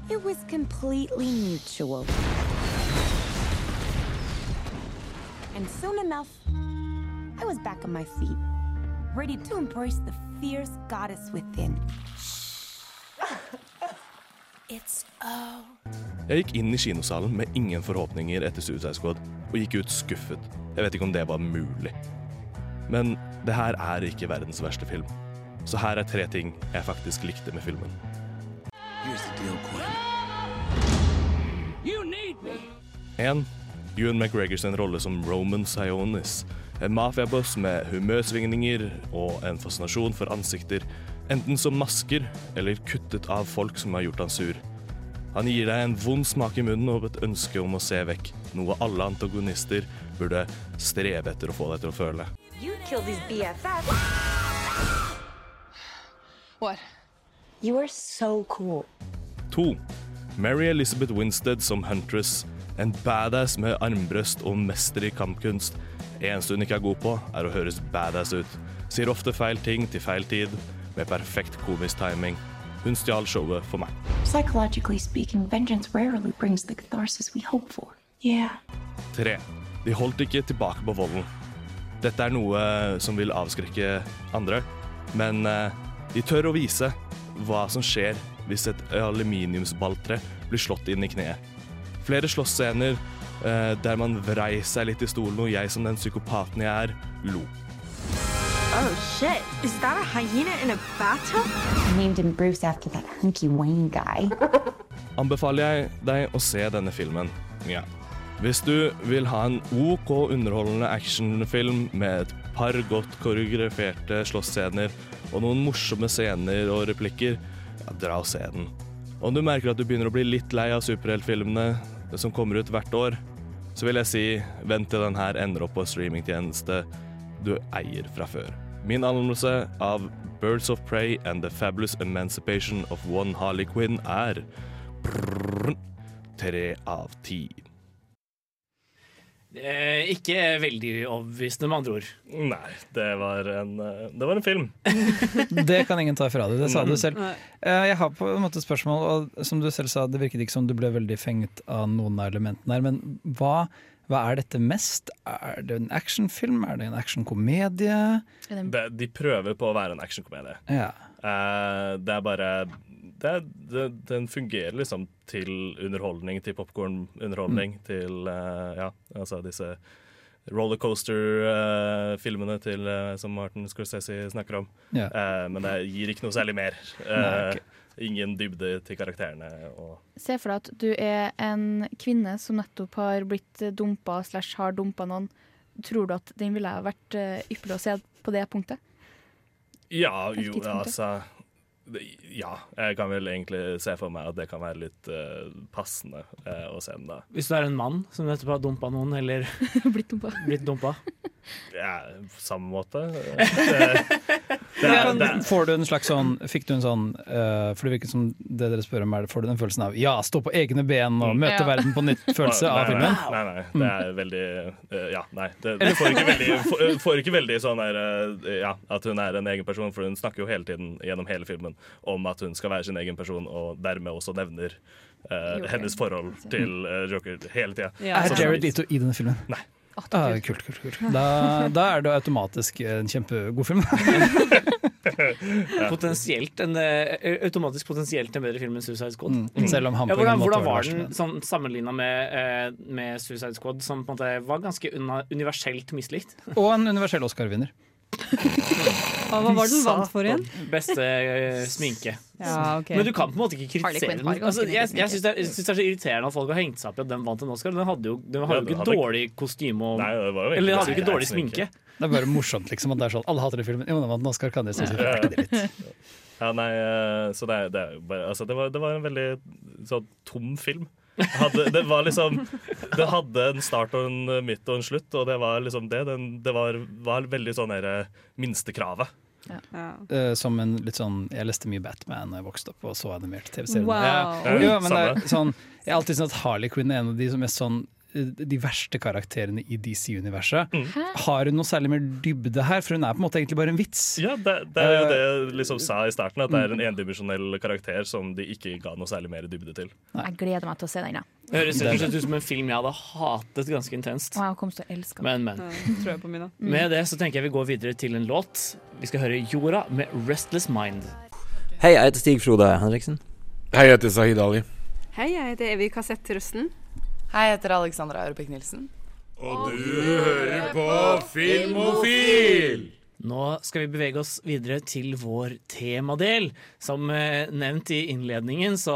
It was completely mutual. And soon enough, I was back on my feet, ready to embrace the fierce goddess within. It's. Jeg gikk inn i kinosalen med ingen forhåpninger etter Suicide Squad, og gikk ut skuffet. Jeg vet ikke om det var mulig. Men det her er ikke verdens verste film. Så her er tre ting jeg faktisk likte med filmen. Here's the deal, Quinn. You need me. 1. Ewan McGregor sin rolle som Roman Sionis. En mafiaboss med humørsvingninger og en fascinasjon for ansikter, enten som masker eller kuttet av folk som har gjort han sur. Han gir deg en vond smak i munnen og et ønske om å se vekk, noe alle antagonister burde streve etter å få deg til å føle. You killed his BFF. What? You are so cool. 2. Mary Elizabeth Winstead som Huntress. En badass med armbrøst og mester i kampkunst. Eneste hun ikke er god på, er å høres badass ut. Sier ofte feil ting til feil tid, med perfekt komisk timing. Hun stjal showet for meg. Speaking, vengeance rarely brings the catharsis we hope for. Yeah. 3. De holdt ikke tilbake på volden. Dette er noe som vil avskrekke andre, men eh, de tør å vise hva som skjer hvis et aluminiumsballtre blir slått inn i kneet. Flere slåssscener eh, der man vrei seg litt i stolen, og jeg som den psykopaten jeg er, lo. Oh shit, is that a hyena in a bathtub? I named him Bruce after that hunky Wayne guy. Anbefaler jeg deg å se denne filmen. Ja. Hvis du vil ha en OK underholdende actionfilm med et par godt koreograferte slåssscener og noen morsomme scener og replikker, ja, dra og se den. Om du merker at du begynner å bli litt lei av superheltfilmene som kommer ut hvert år, så vil jeg si vent til den her ender opp på streamingtjeneste du eier fra før. Min anmeldelse av Birds of Prey and The Fabulous Emancipation of One Harley Quinn er tre av ti. Eh, ikke veldig overbevisende, med andre ord. Nei, det var en, eh, det var en film. Det kan ingen ta ifra deg, det sa du selv. Eh, Jeg har på en måte et spørsmål, og som du selv sa, det virket ikke som du ble veldig fengt av noen av elementene her, men hva, hva er dette mest? Er det en actionfilm? Er det en actionkomedie? De, de prøver på å være en actionkomedie. Ja. Uh, det er bare det, det, Den fungerer liksom til underholdning, til popkornunderholdning, til uh, ja, altså disse rollercoaster-filmene til eh, som Martin Scorsese snakker om. Ja. Eh, men det gir ikke noe særlig mer. Uh, Nei, ok. Ingen dybde til karakterene. Se for deg at du er en kvinne som nettopp har blitt dumpa slash har dumpa noen. Tror du at den ville vært eh, ypperlig å se på det punktet? Ja, jo, altså Ja, jeg kan vel egentlig se for meg at det kan være litt uh, passende uh, å se den da. Hvis du er en mann som nettopp har dumpa noen, eller blitt dumpa. Blitt dumpa. Ja, på samme måte. Det, det, er- det, Får du en slags sånn Fikk du en sånn uh, For det virker som det dere spør om, er Får du den følelsen av ja, stå på egne ben og møte Ja. verden på nytt-følelse av filmen? Nei, nei, det er veldig eh, Ja, nei. Det, får, ikke veldig, får, får ikke veldig sånn der Ja, at hun er en egen person, for hun snakker jo hele tiden gjennom hele filmen om at hun skal være sin egen person, og dermed også nevner uh, Joker. hennes forhold til eh, Joker hele tida. Er Jared Leto i denne filmen? Nei. Ah, kult, kult, kult. Da, da er det automatisk en kjempegod film. Potensielt en, eh, automatisk potensielt en bedre film enn Suicide Squad. Mm, selv om han ja, hvordan, hvordan var var den sånn, sammenligna med, med Suicide Squad, som på en måte var ganske unna, universelt mislikt? Og en universell Oscar-vinner. Hva var det den vant for igjen? Beste eh, sminke. Ja, okay. Men du kan på en måte ikke kritisere den. Altså, jeg jeg syns det, det er så irriterende at folk har hengt seg opp i at den vant en Oscar. Den hadde jo, den hadde jo ikke hadde- dårlig kostyme og Nei, det var jo Eller den hadde jo ikke dårlig sminke. Det er bare morsomt, liksom. At det er sånn, alle hater den filmen. Jo, den vant en Oscar, kan de synes si Ja, ja. det litt. Ja, nei, eh, så det, det, altså, det, var, det var en veldig sånn tom film. Hadde, det var liksom Det hadde en start og en eh, midt og en slutt, og det var liksom det. Den, det var, var veldig sånn der, eh, minstekravet. Eh, som en litt sånn Jeg leste mye Batman da jeg vokste opp og så animerte TV-serier. Wow. Ja, sånn, jeg har alltid syntes at Harley Quinn er en av de som er sånn de verste karakterene i DC-universet. Har hun noe særlig mer dybde her? For hun er på en måte egentlig bare en vits. Ja, det, det er jo det jeg liksom sa i starten, at det er en endimensjonell karakter som de ikke ga noe særlig mer dybde til. Jeg gleder meg til å se den. Ja. Det høres rett ut som en film jeg hadde hatet ganske intenst. Og jeg kom til å elske. Men, men. Tror jeg på min, mm. Med det så tenker jeg vi går videre til en låt. Vi skal høre Jorda med 'Restless Mind'. Hei, jeg heter Stig Frode Henriksen. Hei, jeg heter Sahid Ali. Hei, jeg heter Evy Kassett Rusten. Hei, jeg heter Alexandra Aurebekk Nilsen. Og du hører på Filmofil! Nå skal vi bevege oss videre til vår temadel. Som eh, nevnt i innledningen, så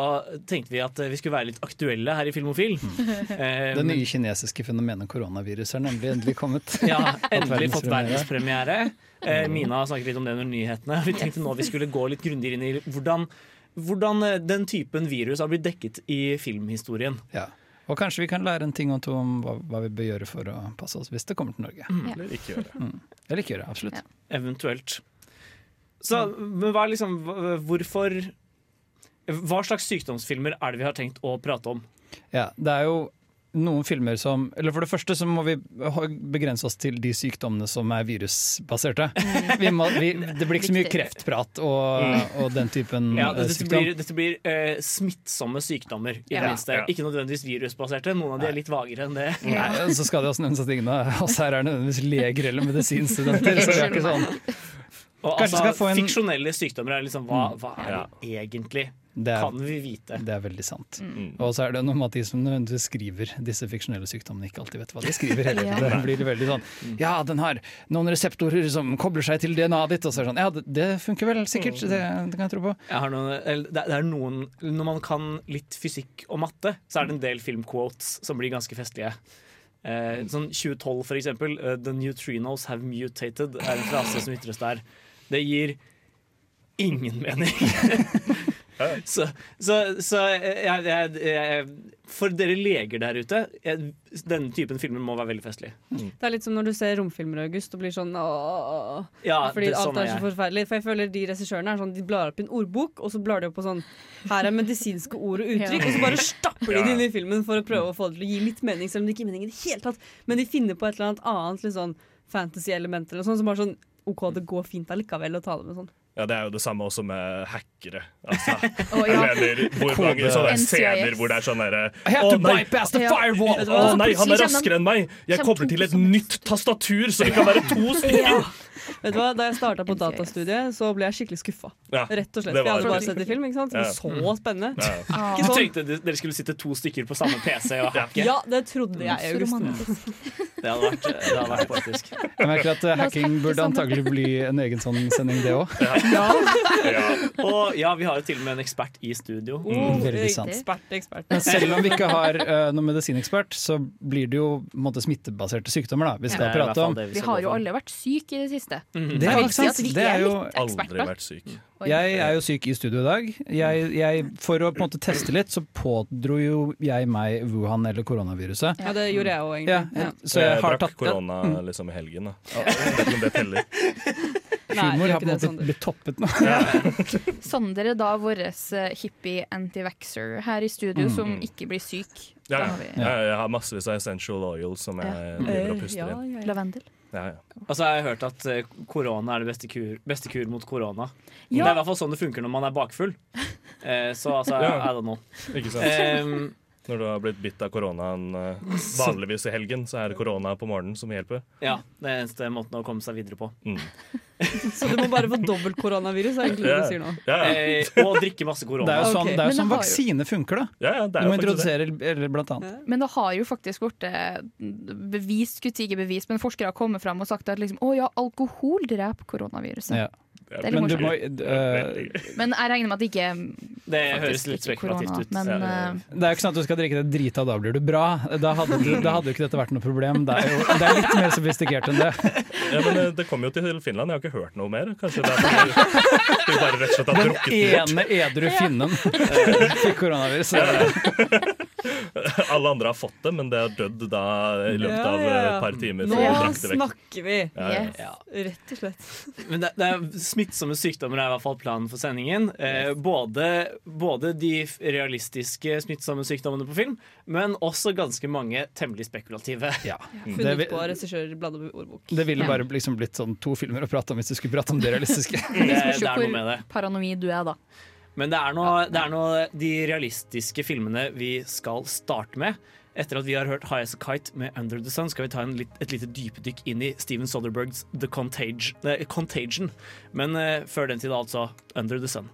tenkte vi at eh, vi skulle være litt aktuelle her i Filmofil. Eh, Det nye kinesiske fenomenet koronavirus er nemlig endelig kommet. Ja, endelig fått verdenspremiere. Mina har snakket litt om det under nyhetene. Vi tenkte nå vi skulle gå litt grundigere inn i hvordan, hvordan den typen virus har blitt dekket i filmhistorien. Ja. Og kanskje vi kan lære en ting og to om hva, hva vi bør gjøre for å passe oss hvis det kommer til Norge. Mm. Eller ikke gjøre. Mm. Eller ikke gjøre, absolutt. Eventuelt. Så men hva er liksom Hvorfor Hva slags sykdomsfilmer er det vi har tenkt å prate om? Ja, det er jo noen filmer som Eller for det første så må vi begrense oss til de sykdommene som er virusbaserte. Vi må, vi, det blir ikke så mye kreftprat og, og den typen Ja, eh, dette sykdom. blir, dette blir uh, smittsomme sykdommer, i det Ja. minste. Ja. Ikke nødvendigvis virusbaserte. Noen av de er litt vagere enn det. Nei, så skal det også nevnes at ingen av oss her er nødvendigvis leger eller medisinstudenter. Så det er ikke sånn Og altså, en- Fiksjonelle sykdommer er liksom Hva, Mm. hva er det egentlig? Det er- kan vi vite? Det er veldig sant. Mm. Og så er det noe med at de som nødvendigvis skriver disse fiksjonelle sykdommene, ikke alltid vet hva de skriver heller. Ja. Det blir veldig sånn Ja, den har noen reseptorer som kobler seg til DNA-et ditt, og så er det sånn Ja, det, det funker vel sikkert, det, det kan jeg tro på. Jeg har noen, eller, det det er noen Når man kan litt fysikk og matte, så er det en del filmquotes som blir ganske festlige. Eh, sånn 2012, for eksempel. eh, 'The neutrinos have mutated' er en frase som ytres der. Det gir ingen mening. så så, så jeg, jeg, jeg, for dere leger der ute, denne typen filmer må være veldig festlige. Det er litt som når du ser romfilmer i august og blir sånn åh, Ja, Fordi det- alt sånn er så forferdelig. For jeg føler de regissørene er sånn De blar opp i en ordbok, og så blar de opp på sånn Her er medisinske ord og uttrykk, Ja. og så bare stapper de det inn i filmen for å prøve å få det til å gi litt mening, selv om det ikke gir mening i det hele tatt. Men de finner på et eller annet annet litt sånn fantasy-element eller noe sånt, som bare sånn OK, det går fint allikevel å ta det med sånn. Ja, Det er jo det samme også med hackere. Altså, oh, ja. Mener, hvor Kode. mange sånne scener hvor det er sånn derre I «Å, nei, ja. firewall!» Vet du hva? Å nei, han er raskere enn meg! Jeg kobler til et nytt tastatur, så vi kan være to stykker! Vet du hva, Da jeg starta på datastudiet, så ble jeg skikkelig skuffa. Ja, Rett og slett. det var hadde bare sett det i film. ikke sant? Ja. Så Mm. spennende. Ja. Ah. Du sånn. tenkte dere skulle sitte to stykker på samme PC og hacke? Ja, det trodde jeg august. Det hadde vært, det hadde vært poetisk. Jeg merker at eh, hacking burde antagelig bli en egen sånn sending, det òg. Og ja, vi har jo til og med en ekspert i studio. Mm, veldig sant. Ekspert, ekspert. Men selv om vi ikke har uh, noen medisinekspert, så blir det jo måte, smittebaserte sykdommer da, vi skal hvert prate om. Vi, Vi har jo alle vært syke i det siste. Det er ikke sant. Det er jo. Aldri vært syk. Jeg er jo syk i studio i dag. Jeg, jeg, for å på en måte teste litt, så pådro jo jeg meg Wuhan eller koronaviruset. Ja, det gjorde jeg òg, egentlig. Ja, Ja. Så jeg har drakk tatt korona Mm. liksom i helgen. Da. Ja, Jeg det teller. Humor har på en måte blitt toppet nå. Sander er da vår eh, hippie anti-vaxxer her i studio, Mm. som ikke blir syk. Ja, Da ja. har vi- Jeg, jeg har massevis av essential oil som jeg driver og puster ja, inn. ja, ja. Lavendel. Ja, ja. Altså, jeg har hørt at eh, korona er det beste kur, beste kur mot korona. Ja. Det er i hvert fall sånn det funker når man er bakfull. Eh, så altså, Ja. I don't know. Ikke sant? Ehm, Når du har blitt bitt av koronaen eh, vanligvis i helgen, så er det korona på morgenen som hjelper. Ja, det er eneste måten å komme seg videre på. Mm. Så du må bare få dobbelt koronavirus, er egentlig det du sier nå. Eh, og drikke masse korona. Det er jo sånn, det er jo sånn det har jo- vaksine funker, da. Ja, ja, det er du må introdusere eller blant annet. Men det har jo faktisk blitt eh, bevist, skulle ikke bevist, men forskere har kommet fram og sagt at liksom, å ja, alkohol dreper koronaviruset. Det er litt Men du må morsomt. øh, Men jeg regner med at det ikke Det høres litt spekulativt ut. Men, eh, Det er jo ikke sånn at du skal drikke det drita, da blir du bra. Da hadde, du, da hadde jo ikke dette vært noe problem. Det er jo det er litt mer sofistikert enn det. Ja, men eh, Det kom jo til Finland, jeg har ikke hørt noe mer. Kanskje det er fordi de bare rett og slett har Den drukket bort. ene edru finnen fikk koronavirus. Alle andre har fått det, men det har dødd da i løpet av eh, et par timer. Nå snakker vi! Ja, ja. Yes. Rett og slett. Men det, det er smittsomme sykdommer er i hvert fall planen for sendingen. Eh, både, både de realistiske smittsomme sykdommene på film, men også ganske mange temmelig spekulative. Ja. Det, Funnet vil- på regissør Bladet ordbok. det ville bare liksom blitt sånn to filmer å prate om hvis du skulle prate om det realistiske. Det, det er noe med det. paranoid du er, da. Men det er det noe de realistiske filmene vi skal starte med. Etter at vi har hørt High As A Kite med Under The Sun, skal vi ta en litt, et lite dypdykk inn i Steven Soderbergs The Contagion. Contagion. Men eh, før den tid altså Under The Sun.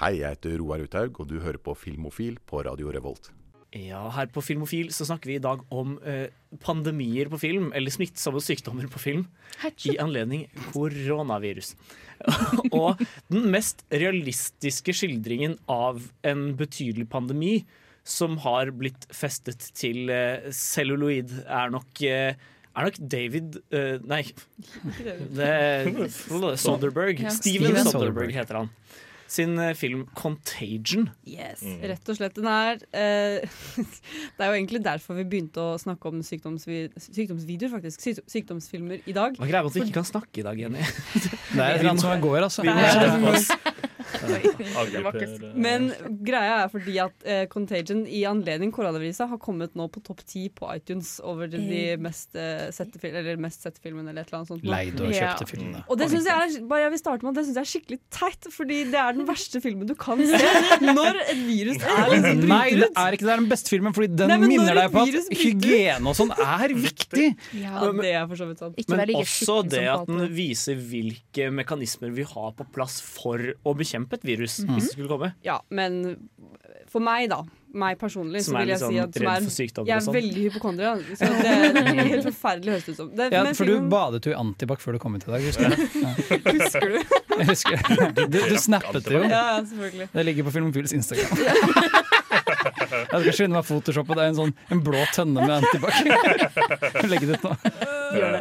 Hei, jeg heter Roar Uthaug, og du hører på Filmofil på Radio Revolt. Ja, her på Filmofil så snakker vi i dag om eh, pandemier på film, eller smittsomme sykdommer på film, i anledning koronavirus. og den mest realistiske skildringen av en betydelig pandemi som har blitt festet til eh, celluloid, er nok eh, er nok David eh, Nei, det er Soderberg. Ja. Steven Steven Soderberg heter han. Sin film 'Contagion'. Yes, Rett og slett. Den er eh, Det er jo egentlig derfor vi begynte å snakke om sykdomsvi sykdomsvideoer, faktisk. Syk sykdomsfilmer i dag. Hva er greia med at vi ikke kan snakke i dag, Jenny? Det er et som går, altså. Vi må er- skjerpe oss. Men greia er fordi at eh, Contagion i anledning koronaviruset har kommet nå på topp ti på iTunes over de Eh. mest, eh, sette, fil eller mest sette filmene eller et eller annet sånt. Leide og kjøpte filmene. Og det synes jeg er, bare jeg vil starte med det synes jeg er skikkelig teit, fordi det er den verste filmen du kan se når et virus er liksom Nei, det er ikke det er den beste filmen, Fordi den Nei, minner deg på at hygiene og sånn er viktig. Ja, det er for så vidt sant. Men også det at den viser hvilke mekanismer vi har på plass for å bekjempe et virus. Mhm. hvis det skulle komme. Ja, men for meg, da. Meg personlig, Som så vil jeg liksom si sånn at som er, Jeg er sånn. veldig hypokondria. Så det er helt forferdelig høres ut som. Det, Ja, men for du badet jo i antibac før du kom hit i dag, husker du? Ja. Husker du? Jeg husker det. Du, du snappet det jo. Ja, ja, selvfølgelig. Det ligger på Filmofils Instagram. Jeg skal skynde meg å photoshoppe. Det er en sånn en blå tønne med antibac. Legge det ut nå. Gjør det.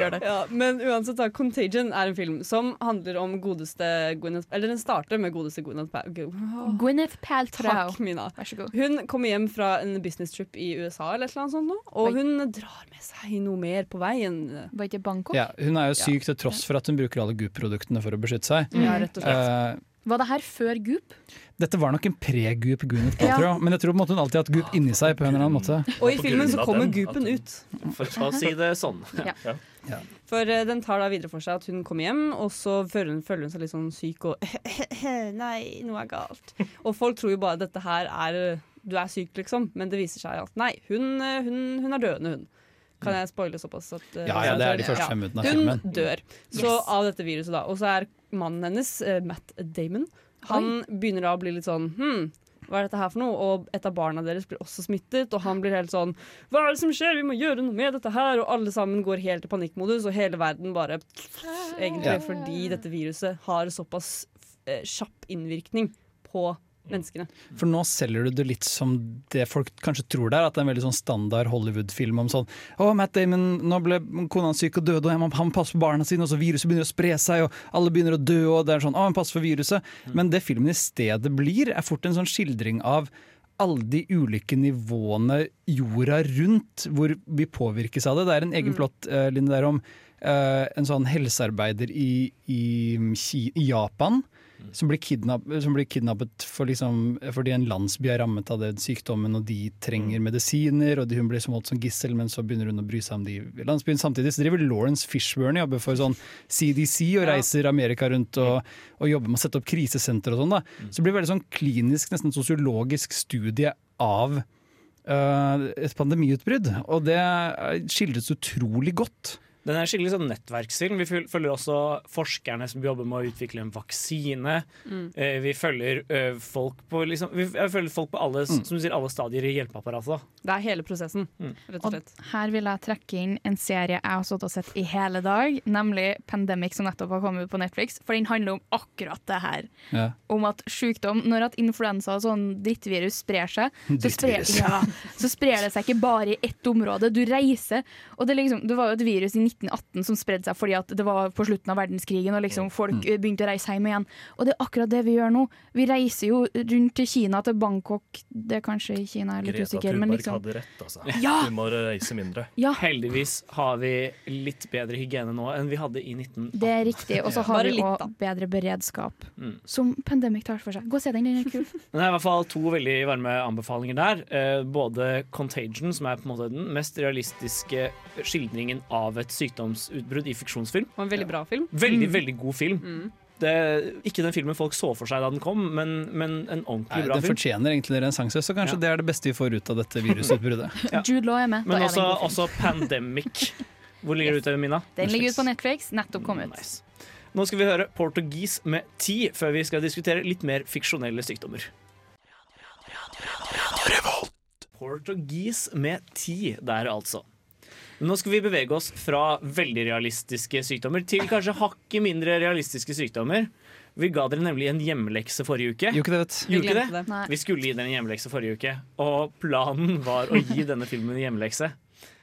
Gjør det. Ja, men uansett, da, 'Contagion' er en film som handler om godeste Gwyneth Eller den starter med godeste Gwyneth Paltrow. Gwyneth Paltrow. Takk, Mina. Vær så god. Hun kommer hjem fra en business trip i USA, eller et eller annet sånt nå, og hun drar med seg noe mer på veien. Var ikke Bangkok? Ja, hun er jo syk til tross for at hun bruker alle Goop-produktene for å beskytte seg. Ja, rett og slett. Uh, Var det her før Goop? Dette var nok en pre-Goop Gwyneth Paltrow, Ja. men jeg tror på en måte hun alltid har hatt Goop inni seg. på en eller annen måte. Og i filmen så kommer Goopen ut. For å si det sånn. Ja. For uh, den tar da videre for seg at hun kommer hjem, og så føler hun, føler hun seg litt sånn syk og Nei, noe er galt. Og folk tror jo bare at dette her er Du er syk, liksom. Men det viser seg at nei, hun, eh, hun, hun er døende, hun. Kan jeg spoile såpass? At, uh, Ja, ja, det er de første fem minuttene av filmen. Hun dør så Yes. av dette viruset, da. Og så er mannen hennes, uh, Matt Damon, han begynner da å bli litt sånn Hm, hva er dette her for noe? Og et av barna deres blir også smittet, og han blir helt sånn Hva er det som skjer? Vi må gjøre noe med dette her! Og alle sammen går helt i panikkmodus, og hele verden bare Egentlig Ja. fordi dette viruset har såpass eh, kjapp innvirkning på menneskene. For nå selger du det litt som det folk kanskje tror det er, at det er en veldig sånn standard Hollywood-film om sånn Å, Matt Damon, nå ble kona hans syk og døde, og han må- han må passe på barna sine, og så viruset begynner å spre seg, og alle begynner å dø, og det er sånn Å, han passer for viruset. Men det filmen i stedet blir, er fort en sånn skildring av alle de ulike nivåene jorda rundt hvor vi påvirkes av det. Det er en egen plott, uh, Linne, der om uh, en sånn helsearbeider i, i, i Japan som blir, kidnapp, som blir kidnappet for liksom, fordi en landsby er rammet av den sykdommen, og de trenger medisiner, og de, hun blir som holdt som gissel, men så begynner hun å bry seg om de i landsbyen. Samtidig så driver Lawrence Fishburne og jobber for sånn CDC og reiser Amerika rundt og, og jobber med å sette opp krisesenter og sånn. da. Så det blir veldig sånn klinisk, nesten sosiologisk studie av uh, et pandemiutbrudd, og det eh, skildres utrolig godt. Den er skikkelig sånn nettverksfilm. Vi følger også forskerne som jobber med å utvikle en vaksine. Mm. Eh, Vi følger eh, folk på liksom, Vi følger folk på alle, Mm. som du sier, alle stadier i hjelpeapparatet. Det er hele prosessen, rett og Og her vil jeg trekke inn en serie jeg har stått og sett i hele dag, nemlig Pandemic, som nettopp har kommet på Netflix. For den handler om akkurat det her. Ja. Om at sykdom, når at influensa og sånn drittvirus sprer seg, så sprer, ja, så sprer det seg ikke bare i ett område. Du reiser. Og det, liksom, det var jo et virus i 1918 som spredde seg fordi at det var på slutten av verdenskrigen og liksom folk Mm. eh, begynte å reise hjem igjen. Og det er akkurat det vi gjør nå. Vi reiser jo rundt til Kina, til Bangkok. Det er kanskje i Kina, jeg er litt Greta usikker. Men Thunberg liksom, hadde rett, altså. Ja! Vi må reise mindre. Ja. Heldigvis har vi litt bedre hygiene nå enn vi hadde i 1918. Det er riktig. Og så har vi òg bedre beredskap, Mm. som Pandemic tar for seg. Gå og se den, den er kul. Det er i hvert fall to veldig varme anbefalinger der. Eh, både Contagion, som er på en måte den mest realistiske skildringen av et sykdomsutbrudd i fiksjonsfilm. Og en veldig bra film. Veldig, Mm. veldig god film. Det er ikke den filmen folk så for seg da den kom, men, men en ordentlig Nei, bra den film. fortjener egentlig en renessanse, så kanskje det er det beste vi får ut av dette virusutbruddet. Jude Law er med. Da Men er også, det en god film. også Pandemic. Hvor ligger det ute, Mina? Den ligger ute på Netflix, nettopp kommet ut. Nå skal vi høre Portugis med ti, før vi skal diskutere litt mer fiksjonelle sykdommer. Portugis med ti der, altså. Nå skal vi bevege oss fra veldig realistiske sykdommer til kanskje hakket mindre realistiske sykdommer. Vi ga dere nemlig en hjemmelekse forrige uke. Jo, ikke det, vet. Gjorde Vi det? det. Vi skulle gi dere en hjemmelekse forrige uke, og planen var å gi denne filmen en hjemmelekse.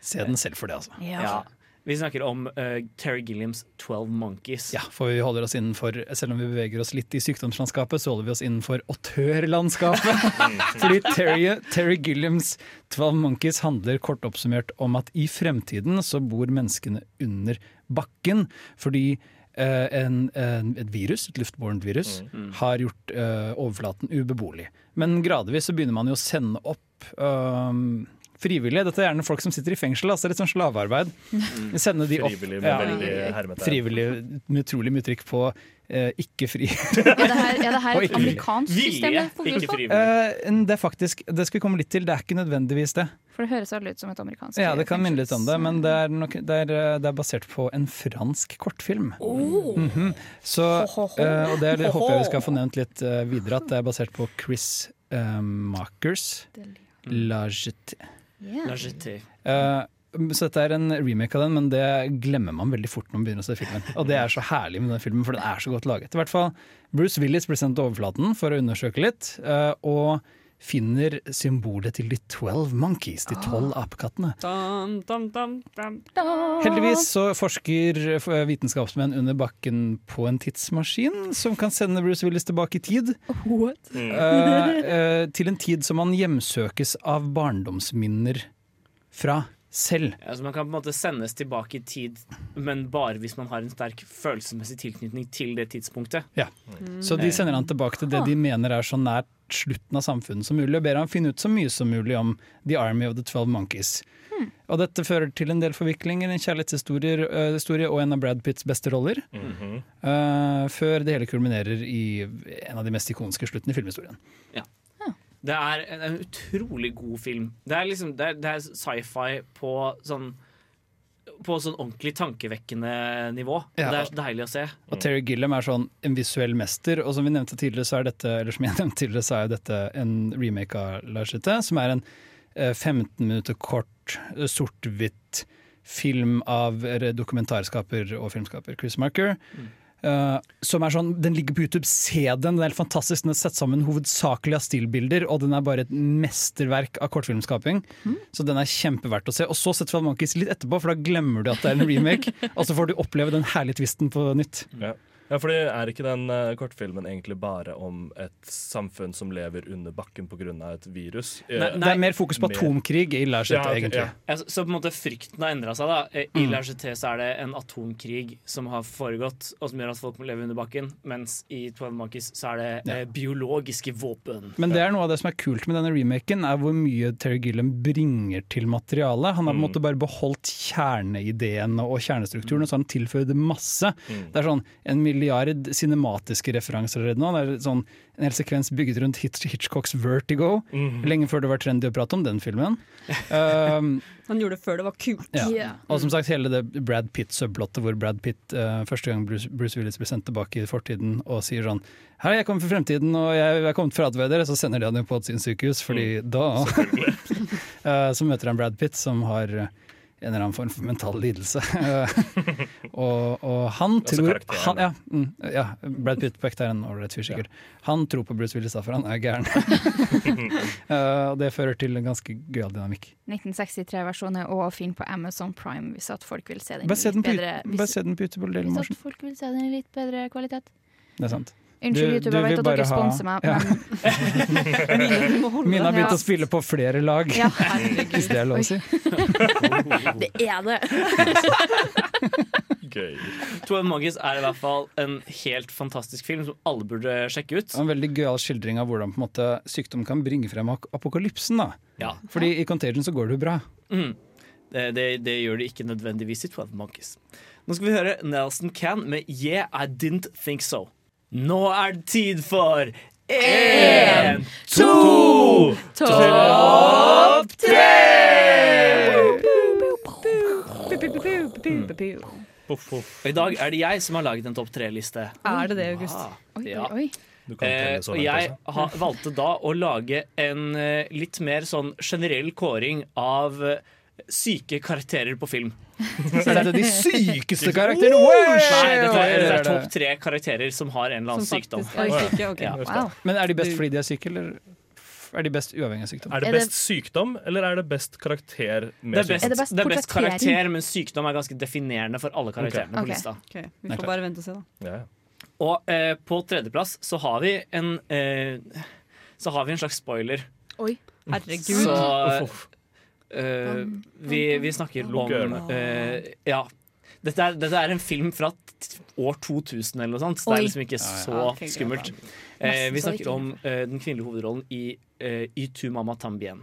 Se den selv for det, altså. Ja. Vi snakker om uh, Terry Gilliams 12 Monkeys. Ja, for vi holder oss innenfor Selv om vi beveger oss litt i sykdomslandskapet, så holder vi oss innenfor autørlandskapet. Fordi Terry, Terry Gilliams 12 Monkeys handler kort oppsummert om at i fremtiden så bor menneskene under bakken fordi eh, en, en, et virus, et luftbårent virus, Mm. har gjort uh, overflaten ubeboelig. Men gradvis så begynner man jo å sende opp um, frivillige. Dette er gjerne folk som sitter i fengsel, altså litt sånn slavearbeid. Sende de opp. Frivillig med veldig hermetegn. Frivillig med utrolig mye trykk på eh, ikke fri. Er det her, er det her et amerikansk system det er? Eh, det er faktisk, det skal vi komme litt til, det er ikke nødvendigvis det. For det høres veldig ut som et amerikansk Ja, det kan minne litt om det, men det er, nok, det er, eh, det er basert på en fransk kortfilm. Oh. Mhm. Så, eh, og det det håper jeg vi skal få nevnt litt eh, videre, at det er basert på Chris eh, Makers. La Jetée. Jetée. Eh, så dette er en remake av den, men det glemmer man veldig fort når man begynner å se filmen. Og det er så herlig med den filmen, for den er så godt laget. I hvert fall, Bruce Willis blir sendt til overflaten for å undersøke litt, Uh, og finner symbolet til de 12 monkeys, de tolv apekattene. Dam, dam. Heldigvis så forsker eh, vitenskapsmenn under bakken på en tidsmaskin som kan sende Bruce Willis tilbake i tid. Uh, uh, til en tid som han hjemsøkes av barndomsminner fra selv. Ja, så man kan på en måte sendes tilbake i tid, men bare hvis man har en sterk følelsesmessig tilknytning til det tidspunktet. Ja. Så de sender han tilbake til det de mener er så nært slutten av samfunnet som mulig, og ber han finne ut så mye som mulig om The Army of the Twelve Monkeys. Og dette fører til en del forviklinger, en kjærlighetshistorie øh, og en av Brad Pitts beste roller. Mm -hmm. uh, før det hele kulminerer i en av de mest ikoniske sluttene i filmhistorien. Ja. Det er en, en utrolig god film. Det er liksom Det er, det er sci-fi på sånn På sånn ordentlig tankevekkende nivå. Ja. Det er så deilig å se. Og Terry Gilliam er sånn en visuell mester, og som vi nevnte tidligere, så er dette eller som jeg nevnte tidligere, så er dette en remake av Lars Jetée, som er en eh, 15 minutter kort, eh, sort-hvitt film av eh, dokumentarskaper og filmskaper Chris Marker. Eh, som er sånn, Den ligger på YouTube, se den! Den er helt fantastisk. Den er satt sammen hovedsakelig av stillbilder, og den er bare et mesterverk av kortfilmskaping. Så den er kjempeverdt å se. Og så setter Twelve Monkeys litt etterpå, for da glemmer du at det er en remake. og så får du oppleve den herlige twisten på nytt. Ja. Ja, fordi er ikke den eh, kortfilmen egentlig bare om et samfunn som lever under bakken pga. et virus? Nei, Nei, Det er mer fokus på mer- atomkrig i La Ja, okay, egentlig. ja. Ja, så, så på en måte frykten har endra seg. da Eh, I Mm. La så er det en atomkrig som har foregått, og som gjør at folk må leve under bakken. Mens i Twelve Monkeys så er det eh, biologiske våpen. Men det er noe av det som er kult med denne remaken, er hvor mye Terry Gilliam bringer til materialet. Han har på en måte bare beholdt kjerneideene og kjernestrukturen, og så har han tilføyd masse. Mm. Det er sånn en milliard cinematiske referanser allerede nå. Det er sånn, en hel sekvens bygget rundt Hitch Hitchcocks Vertigo, Mhm. lenge før det var trendy å prate om den filmen. Um, Han gjorde det før det var kult. ja. Og som sagt hele det Brad Pitt-subplottet hvor Brad Pitt uh, første gang Bruce, Bruce Willis blir sendt tilbake i fortiden og sier sånn Hei, jeg kommer fra fremtiden og jeg er kommet for å advare dere, så sender de han jo på et sinnssykehus, fordi da uh, Så møter han Brad Pitt som har eh, en eller annen form for mental lidelse. Og, og han tror han, ja, mm, ja, Brad Pitt på ekte er en ålreit fyr, sikkert. Han tror på Bruce Willis, da, for han er gæren. Eh, og det fører til en ganske gøyal dynamikk. 1963-versjonen er òg fin på Amazon Prime hvis at folk vil se den i se den litt bedre bare se den på YouTube. Hvis at folk vil se den i litt bedre kvalitet. Det er sant. Unnskyld, YouTube, jeg vet at dere sponser meg, men Mina har begynt Ja. å spille på flere lag, Ja, hvis det er lov å si. Det er det! Gøy. Twelve Monkeys er i hvert fall en helt fantastisk film som alle burde sjekke ut. En veldig gøyal skildring av hvordan på en måte, sykdom kan bringe frem apokalypsen. da. Ja. Fordi i Contagion så går det jo bra. Mm. Det, det, det gjør det ikke nødvendigvis i Twelve Monkeys. Nå skal vi høre Nelson Can med Yeah, I Didn't Think So. Nå er det tid for én, to, topp Og I dag er det jeg som har laget en topp tre-liste. Er det det, August? Oi, ja. oi, oi. Du kan telle Eh, og jeg også. ha, valgte da å lage en eh, litt mer sånn generell kåring av eh, syke karakterer på film. Så er det de sykeste karakterene! Wow! Nei, dette er, det er er topp tre karakterer som har en eller annen sykdom. er syke, okay. Ja. Wow. Men er de best fordi de er syke, eller er de best uavhengig av sykdom? Er det best sykdom, eller er det best karakter med Det er best, Er det best det er best karakter, men sykdom er ganske definerende for alle karakterene okay. på lista. Okay. Vi får bare vente og se, da. Ja. Og eh, på tredjeplass så har vi en eh, Så har vi en slags spoiler. Oi. Herregud. Så Eh, vi, vi snakker om eh, Ja. Dette er, dette er en film fra t- år 2000 eller noe sånt, så det er liksom ikke så skummelt. Eh, vi snakker om den kvinnelige hovedrollen i uh, Y mama tambien.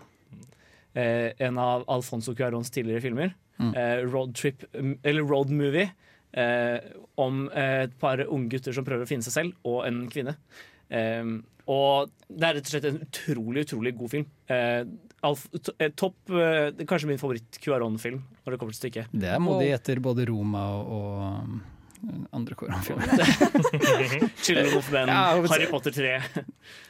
Eh, en av Alfonso Cuarons tidligere filmer. Mm. Eh, road trip, eller road movie. Eh, om et par unge gutter som prøver å finne seg selv, og en kvinne. Og det er rett og slett en utrolig, utrolig god film. Eh, Alf, eh, topp, eh, det er kanskje min favoritt-QAron-film, når det kommer til stykket. Det er modig etter både Roma og, og um, andre Koran-filmer. Children of Men, Ja, Harry Potter 3.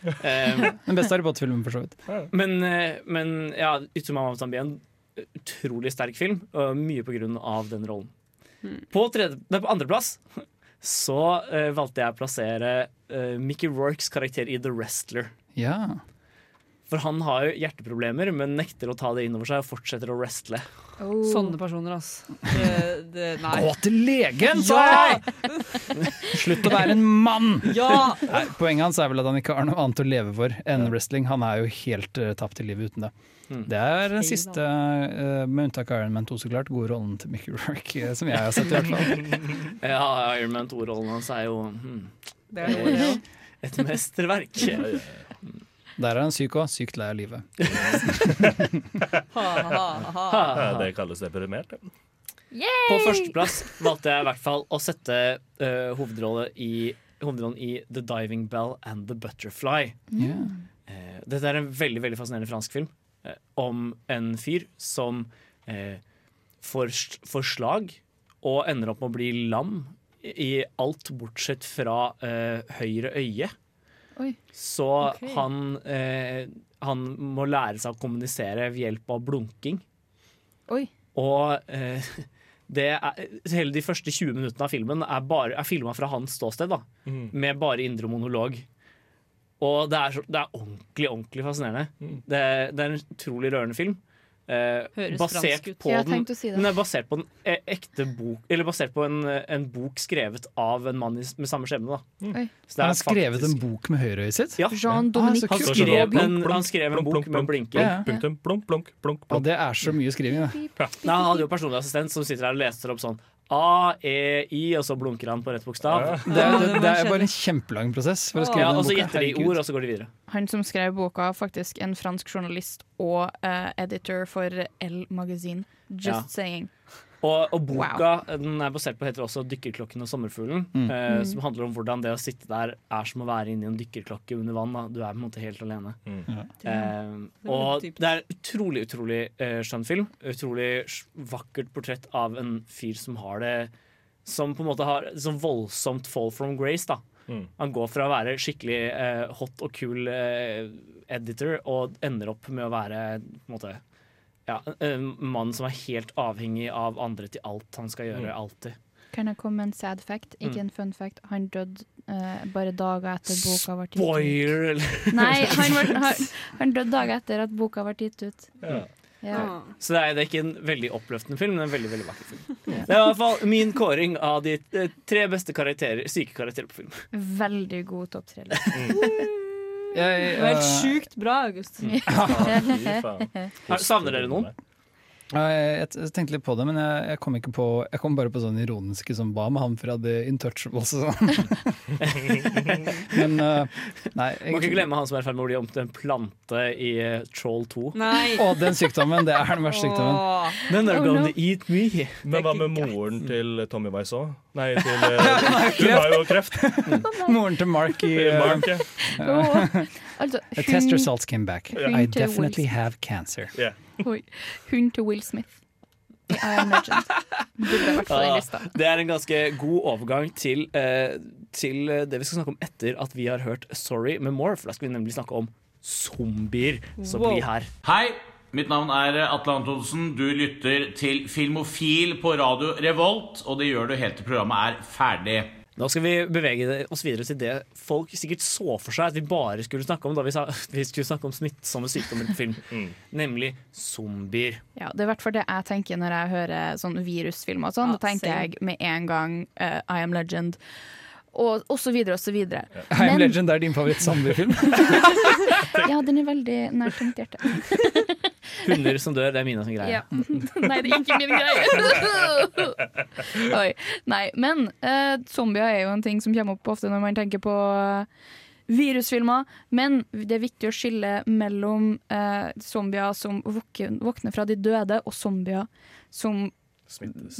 um, Den beste Harry Potter-filmen, for så vidt. Men, eh, men ja, 'Utsumam av Zambien' utrolig sterk film, og mye på grunn av den rollen. På, tredje, nei, på andreplass så uh, valgte jeg å plassere uh, Mickey Rorks karakter i The Wrestler. Ja. For han har jo hjerteproblemer, men nekter å ta det inn over seg og fortsetter å wrestle. Sånne personer, ass. Det, det. Gå til legen, sa jeg! Slutt å være en mann! Ja! Nei, poenget hans er vel at han ikke har noe annet å leve for enn wrestling. Han er jo helt uh, tapt i livet uten det. Mm. Det er den siste, uh, med unntak av Iron Man 2, så klart, gode rollen til Mickey Rourke, eh, som jeg har sett i hvert fall. Ja, Iron Man 2-rollen hans er jo hmm, Det er det et mesterverk. Der er han syk òg. Sykt lei av livet. Ha, ha, ha. Det kalles deprimert. ja. På førsteplass valgte jeg i hvert fall å sette uh, hovedrolle i, hovedrollen i The Diving Bell and The Butterfly. Ja. Uh, dette er en veldig veldig fascinerende fransk film uh, om en fyr som eh, får, får slag og ender opp med å bli lam i alt bortsett fra eh, høyre øye. Oi. Så okay. han, eh, han må lære seg å kommunisere ved hjelp av blunking. Oi. Og eh, det er, hele de første 20 minuttene av filmen er, bare- er filma fra hans ståsted, da, Mm. med bare indre monolog. Og det er, så, det er ordentlig ordentlig fascinerende. Mm. Det, det er en utrolig rørende film. Eh, Høres basert fransk ut. på den, si den er basert på en eh, ekte bok Eller basert på en, eh, en bok skrevet av en mann i, med samme skjebne. Det Han har skrevet faktisk- en bok med høyreøyet sitt? Ja. Jean-Dominique Ah, Han skrev en, blunk, han skrev en blunk, bok med blinker. Ja. Punktum, blunk, blunk, blunk, Og det er så mye skriving, det. Nei, han hadde jo personlig assistent som sitter her og leser opp sånn A, E, I, og så blunker han på rett bokstav. Det er, det, det er bare en kjempelang prosess for å skrive Ja, den og så gjetter de ord, og så går de videre. han som skrev boka, faktisk en fransk journalist og uh, editor for L Magazine. Just Ja. saying. Og, og boka den er basert på heter også 'Dykkerklokken og sommerfuglen'. Mm. eh, Mm. Som handler om hvordan det å sitte der er som å være inni en dykkerklokke under vann. Da. Du er på en måte helt alene. Ja. Eh, og det er utrolig, utrolig eh, skjønn film. Utrolig vakkert portrett av en fyr som har det Som på en måte har sånn voldsomt fall from grace. da Mm. Han går fra å være skikkelig eh, hot og kul eh, editor og ender opp med å være på en måte ja, en mann som er helt avhengig av andre til alt han skal gjøre. Mm. Alltid. Kan jeg komme med en sad fact, ikke Mm. en fun fact? Han døde uh, bare dager etter boka ble gitt ut. Spoiler! eller? Nei, han, var, han, han døde dager etter at boka ble gitt ut. Ja. Ja. Så det er, det er ikke en veldig oppløftende film, men en veldig veldig vakker film. Det er i hvert fall min kåring av de eh, tre beste karakterer, syke karakterer på film. Veldig god topp tre. Jeg, Det var helt eh, sjukt bra, August. Har- Savner dere noen? Jeg, tenkte litt på det, men jeg, kom ikke på Jeg kom bare på sånn ironiske som hva med han fra The Intouchables og sånn. men nei nei. Må ikke glemme han som er i ferd med å bli om til en plante i eh, Troll 2. Nei. Å, den sykdommen! Det er den verste sykdommen. Then they're Oh, gonna no. eat me. Men hva med moren til Tommy Wiseau? Nei, til eh, Hun har jo kreft. Moren til Mark i eh, Mark, ja. Altså, The test results came back. Yeah. I definitely have cancer. Oi. Hun til Will Smith. Ja, det er en ganske god overgang til, eh, til eh, det vi skal snakke om etter at vi har hørt Sorry med More, for da skal vi nemlig snakke om zombier. Så Wow. bli her. Hei, mitt navn er Atle Antonsen. Du lytter til Filmofil på radio Revolt, og det gjør du helt til programmet er ferdig. Nå skal vi bevege oss videre til det folk sikkert så for seg at vi bare skulle snakke om da vi, sa, vi skulle snakke om smittsomme sykdommer på film, nemlig zombier. Ja, det er i hvert fall det jeg tenker når jeg hører sånn virusfilmer og sånn. Ja, da tenker same. jeg med en gang uh, I Am Legend. Og, og så videre og så videre. Ja. Men- Legend er din favoritt-zombiefilm? Ja, den er veldig nært mitt hjerte. Hunder som dør, det er mine som greier. Ja. Nei, det er ikke min greie. Oi. Nei, men uh, zombier er jo en ting som kommer opp ofte når man tenker på eh, virusfilmer. Men det er viktig å skille mellom uh, zombier som våkner fra de døde, og zombier som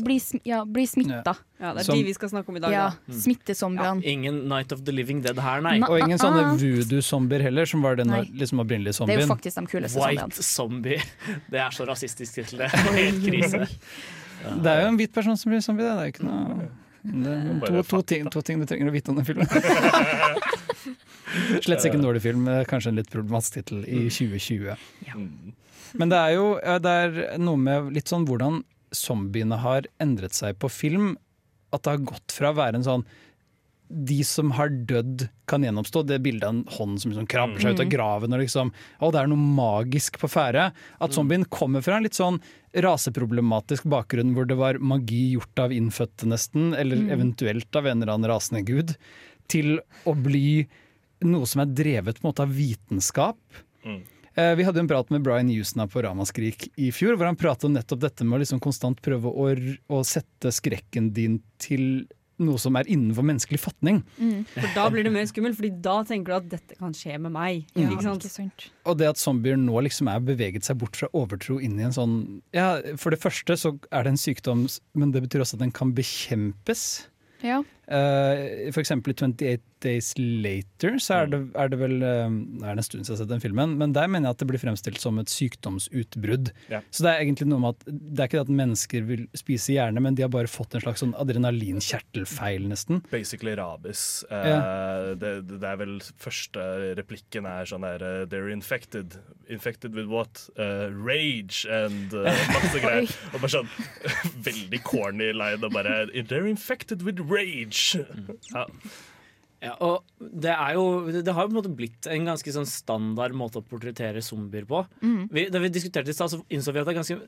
blir, sm ja, bli smitta. Ja, det er Som- de vi skal snakke om i dag. Ja, da. smittezombiene. Ingen Night of the Living Dead her, nei. Og ingen sånne voodoo-zombier heller, som var den liksom opprinnelige Det er jo zombien. faktisk de kuleste White zombie. Det er så rasistisk tittel, det. Helt krise. Det er jo en hvit person som blir zombie, det. det er ikke noe det er to, to, ting, to ting du trenger å vite om den filmen. Slett ikke en dårlig film, kanskje en litt problematisk tittel i 2020. Men det er jo det er noe med litt sånn hvordan zombiene har endret seg på film. At det har gått fra å være en sånn de som har dødd, kan gjenoppstå. Det bildet av en hånd som liksom krabber seg ut av Mm. graven. Og liksom, å, det er noe magisk på ferde. At zombien kommer fra en litt sånn raseproblematisk bakgrunn hvor det var magi gjort av innfødte, nesten, eller Mm. eventuelt av en eller annen rasende gud, til å bli noe som er drevet på en måte av vitenskap. Eh, Vi hadde en prat med Brian Houston på Ramaskrik i fjor, hvor han pratet om nettopp dette med å liksom konstant prøve å, å sette skrekken din til noe som er innenfor menneskelig fatning. Mm. For da blir det mer skummelt, Fordi da tenker du at dette kan skje med meg. Ja, ikke sant? Ikke sant? Og det at zombier nå liksom er beveget seg bort fra overtro inn i en sånn Ja, for det første så er det en sykdom, men det betyr også at den kan bekjempes. Ja. Eh, for eksempel i 28 Days Later så er det, er det vel eh, Det er en stund siden jeg har sett den filmen, men der mener jeg at det blir fremstilt som et sykdomsutbrudd. Ja. Så det er egentlig noe med at det er ikke det at mennesker vil spise hjerne, men de har bare fått en slags sånn adrenalinkjertelfeil, nesten. Basically rabis. Uh, Ja. det, det er vel første replikken er sånn der They're infected. Infected with what? Rage and uh, masse greier. Og bare sånn veldig corny line og bare They're infected with rage. Ja. Ja, og det er jo Det har jo på en måte blitt en ganske sånn standard måte å portrettere zombier på. Mm. Vi, da vi diskuterte i stad, så innså vi at det er ganske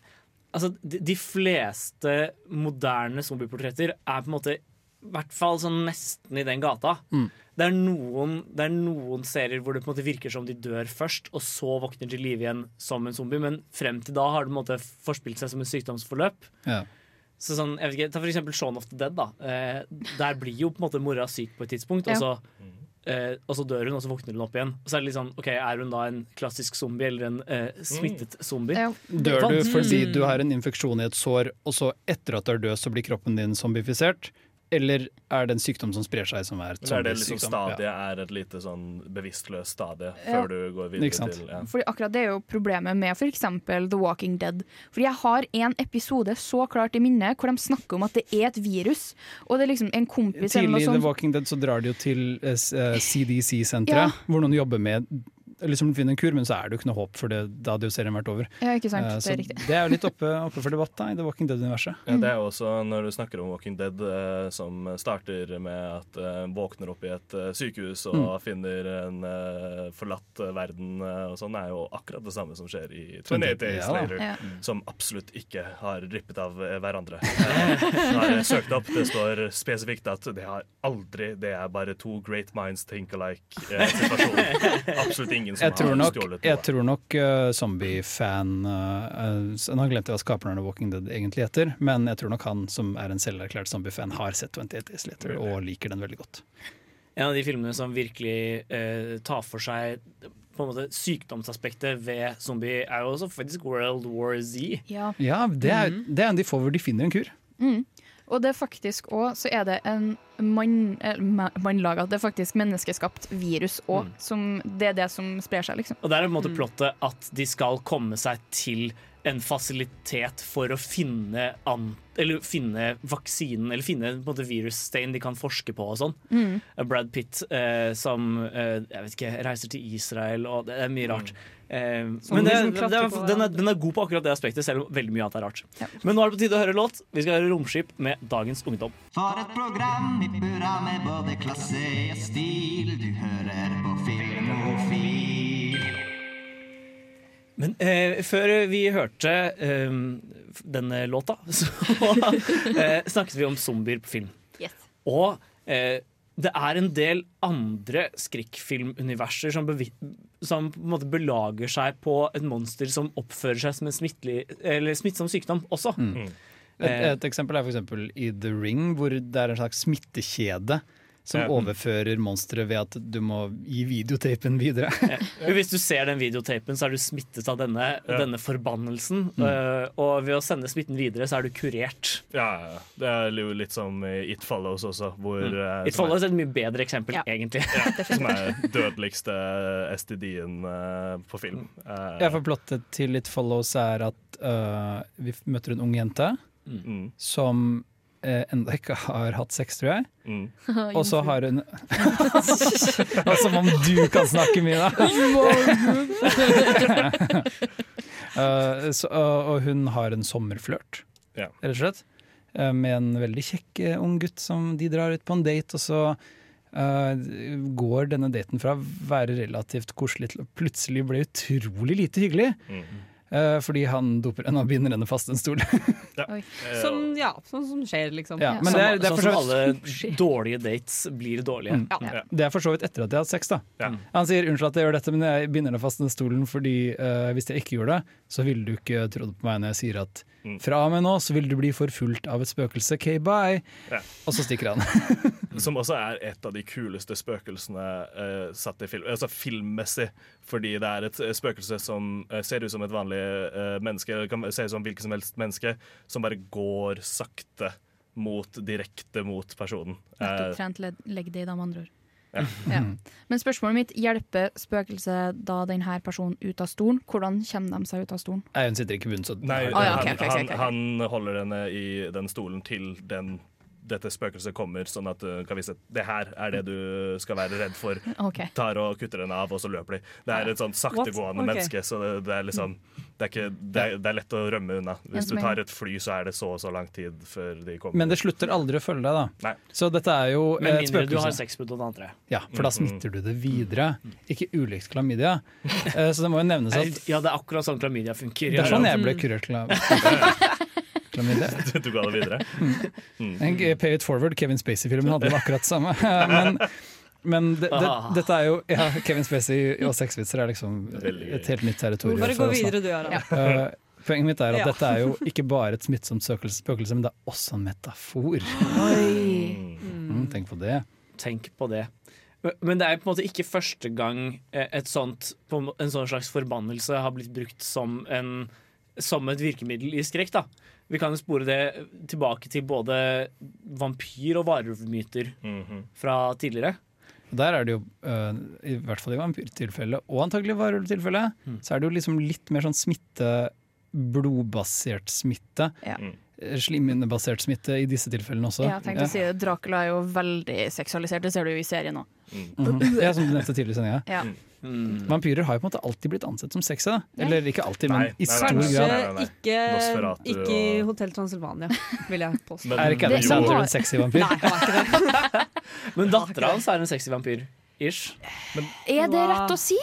Altså, de, de fleste moderne zombieportretter er på en måte i hvert fall sånn nesten i den gata. Mm. Det, er noen, det er noen serier hvor det på en måte virker som de dør først, og så våkner til live igjen som en zombie, men frem til da har det på en måte forspilt seg som en sykdomsforløp. Ja. Så sånn, jeg vet ikke, Ta for eksempel Shaun of the Dead. da eh, Der blir jo på en måte mora syk på et tidspunkt, Ja. og så eh, og så dør hun, og så våkner hun opp igjen. Og så er det litt sånn, ok, Er hun da en klassisk zombie eller en eh, smittet zombie? Dør du fordi du har en infeksjon i et sår, og så etter at du er død, så blir kroppen din zombifisert? Eller er det en sykdom som sprer seg, som er et Så er det liksom stadiet ja. er et lite sånn bevisstløst stadie Ja. før du går Ikke videre sant? til ja. Fordi akkurat det er jo problemet med f.eks. The Walking Dead. Fordi jeg har en episode så klart i minnet hvor de snakker om at det er et virus. Og det er liksom en kompis eller Tidlig i The. Walking Dead så drar de jo til eh, eh, CDC-senteret, Ja. hvor noen jobber med liksom finner en kur, men så er det jo ikke noe håp, for det, da hadde jo serien vært over. Ja, ikke sant. Eh, Det er riktig. det er jo litt oppe, oppe for debatt da, i The Walking Dead-universet. Ja, det er jo også når du snakker om Walking Dead, eh, som starter med at eh, våkner opp i et eh, sykehus og Mm. finner en forlatt verden og sånn, er jo akkurat det samme som skjer i 28 28 Days. Later, Ja. som absolutt ikke har rippet av hverandre. Eh, har søkt opp, det står spesifikt at det har aldri, det er bare to great minds think alike-situasjon. absolutt ingen som Jeg tror har nok, stjålet jeg tror nok uh, zombie-fan uh, uh, Nå glemte jeg hva skaperen av Walking Dead egentlig heter, men jeg tror nok han som er en selverklært zombie-fan, har sett 28 Days Later og liker den veldig godt. En av de filmene som virkelig uh, tar for seg på en måte sykdomsaspektet ved zombie, er jo også faktisk World War Z. Ja. Ja, det er, Mhm. det er en de får hvor de finner en kur. Mm. Og det er faktisk òg så er det en mann, eh, mannlaga Det er faktisk menneskeskapt virus òg. Mm. Det er det som sprer seg, liksom. Og det er på en måte plottet at de skal komme seg til en fasilitet for å finne, an, eller finne vaksinen, eller finne på en måte virusstein de kan forske på og sånn. Mm. Brad Pitt eh, som eh, jeg vet ikke, reiser til Israel, og det er mye rart. Eh, men det, det, det, på den, er, den er god på akkurat det aspektet, selv om veldig mye annet er rart. Men nå er det på tide å høre låt. Vi skal høre Romskip med Dagens Ungdom. For et program i burra med både klasse og stil. Du hører på Filmofil. Men eh, før vi hørte eh, denne låta, så eh, snakket vi om zombier på film. Yes. Og eh, det er en del andre skrekkfilmuniverser som, som på en måte belager seg på et monster som oppfører seg som en eller smittsom sykdom også. Mm. Et, et eksempel er for eksempel i The Ring, hvor det er en slags smittekjede som overfører monsteret ved at du må gi videotapen videre. ja. Hvis du ser den videotapen, så er du smittet av denne, Ja. denne forbannelsen. Mm. eh, og ved å sende smitten videre, så er du kurert. Ja, det er jo litt som i It Follows også, hvor Mm. eh, It er- Follows er et mye bedre eksempel, egentlig. Ja, som er dødeligste STD-en eh, på film. Uh, jeg får plottet til It Follows er at uh, vi møter en ung jente Mm. som uh, enda ikke har hatt sex, tror jeg. Mm. Og så har hun Som om du kan snakke mye, da! Uh, så, uh, og hun har en sommerflørt, Ja. rett og slett. Uh, med en veldig kjekk uh, ung gutt som de drar ut på en date, og så uh, går denne daten fra å være relativt koselig til å plutselig bli utrolig lite hyggelig. Uh, fordi han doper henne og binder henne fast en stol. ja. Som, ja, sånn som skjer, liksom. Ja, men det er- det er sånn som alle dårlige dates blir dårlige. Mm. Det er for så vidt etter at de har hatt sex. da Ja. Han sier unnskyld at jeg gjør dette, men jeg binder deg fast i den stolen fordi uh, hvis jeg ikke gjorde det, så ville du ikke trodd på meg når jeg sier at Mm. Fra og med nå så vil du bli forfulgt av et spøkelse, ok, bye. Ja. Og så stikker han. Som også er et av de kuleste spøkelsene uh, satt i film, altså filmmessig. Fordi det er et eh, spøkelse som eh, ser ut som et vanlig uh, menneske, eller kan se ut som hvilket som helst menneske, som bare går sakte mot, direkte mot personen. Nettopp trent legg leg i med andre ord. ja. Men spørsmålet mitt hjelper spøkelset da denne personen ut av stolen? Hvordan kommer de seg ut av stolen? Nei, hun sitter ikke i bunnen, så Nei, ja, ok. han, han holder henne i den stolen til den, dette spøkelset kommer, sånn at du kan vise at det her er det du skal være redd for. Okay. Tar og kutter den av, og så løper de. Det er et sånn saktegående okay. Menneske, så det, det er liksom det er, ikke, det, er, det er lett å rømme unna. Hvis du tar et fly, så er det så og så lang tid før de kommer. Men det slutter aldri å følge deg, da. Nei. Så dette er jo Med et mindre du har spøkelse. sex med noen andre. Ja, for da Mm. smitter du det videre. Ikke ulikt klamydia. Eh, Så det må jo nevnes at Ja, det er akkurat sånn klamydia funker. Det er sånn jeg ble kurert klam- videre. du ga det videre? Mm. En Pay it forward, Kevin Spacey-filmen hadde vel akkurat det samme. Men, men det, det, Ah. dette er jo ja, Kevin Spacey og sexvitser er liksom et helt nytt territorium. Bare gå videre du, Aran. Eh, Poenget mitt er at Ja. dette er jo ikke bare et smittsomt spøkelse, men det er også en metafor. Oi. Mm, tenk på det. Tenk på det. Men det er på en måte ikke første gang eh, et sånt, en en sånn slags forbannelse har blitt brukt som, en, som et virkemiddel i skrekk. da. Vi kan jo spore det tilbake til både vampyr- og varulvmyter fra tidligere. Der er det jo, øh, i hvert fall i vampyrtilfellet, og antagelig varulvtilfellet, så er det jo liksom litt mer sånn smitte, blodbasert smitte. Mm. Eh, Slimhinnebasert smitte i disse tilfellene også. Ja, jeg tenkte å si det. Dracula er jo veldig seksualisert, det ser du jo i serien òg. Mhm. Ja, som du nevnte tidligere i sendinga. Ja. Vampyrer har jo på en måte alltid blitt ansett som sexy. da. Eller ikke alltid, men Nei, i nei, stor grad. nei. Ikke, ikke i og- Hotell Transylvania, vil jeg påstå. Men- Er ikke Adam Det- Sandler en sexy vampyr? Nei, ikke det. Men dattera hans er en sexy vampyr. Ish. Er det rett å si?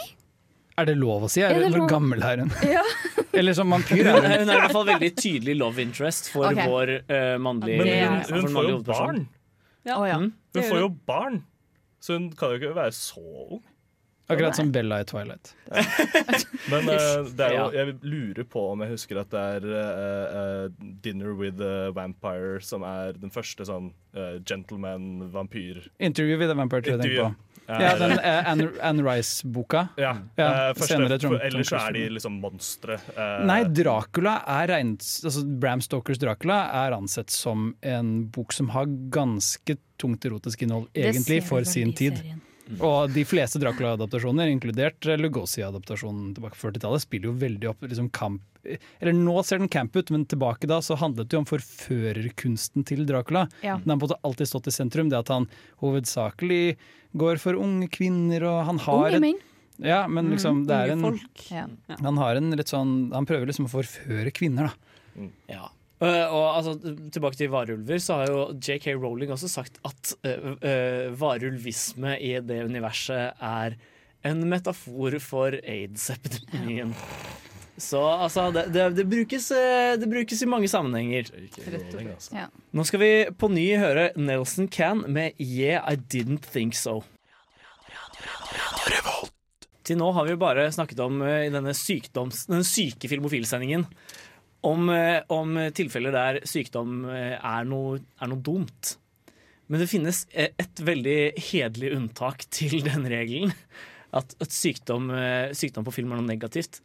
Er det lov å si? Er Er det Hvor gammel er hun? Ja. Eller som vampyr Hun er i hvert fall veldig tydelig love interest for okay. vår uh, mannlige Men hun, hun, hun får jo barn. Ja. Oh, ja. Mm. Hun får jo barn, så hun kan jo ikke være så ung. Akkurat som Bella i Twilight. Men uh, det er jo, jeg lurer på om jeg husker at det er uh, 'Dinner with a Vampire' som er den første sånn uh, gentleman-vampyr. Interview with a Vampire, tror jeg jeg tenker på. Ja, den eh, Anne, Anne Rice-boka. Ja, Ja, eh, senere Trump, ellers så er de liksom monstre. eh, Nei, Dracula er regnet altså Bram Stokers Dracula er ansett som en bok som har ganske tungt erotisk innhold, egentlig, for sin tid. serien. Og de fleste Dracula-adaptasjoner, inkludert Lugosi-adaptasjonen tilbake på 40-tallet, spiller jo veldig opp liksom kamp Eller nå ser den camp ut, men tilbake da så handlet det jo om forførerkunsten til Dracula. Ja. Den har på en måte alltid stått i sentrum. Det at han hovedsakelig går for unge kvinner, og han har Unge menn. Ja, men liksom, det er en folk. Ja. Han har en litt sånn Han prøver liksom å forføre kvinner, da. Ja. Eh, og altså, tilbake til varulver, så har jo JK Rowling også sagt at uh, varulvisme i det universet er en metafor for aids-epidemien. Så altså, det, det, det, brukes, eh, det brukes i mange sammenhenger. Rolling, altså. Ja. Nå skal vi på ny høre Nelson Can med Yeah, I Didn't Think So. Til nå har vi bare snakket om eh, i denne, sykdoms, denne syke filmofilsendingen om, eh, om tilfeller der sykdom eh, er noe, er noe dumt. Men det finnes eh, et veldig hederlig unntak til den regelen. At, at sykdom, sykdom på film er noe negativt.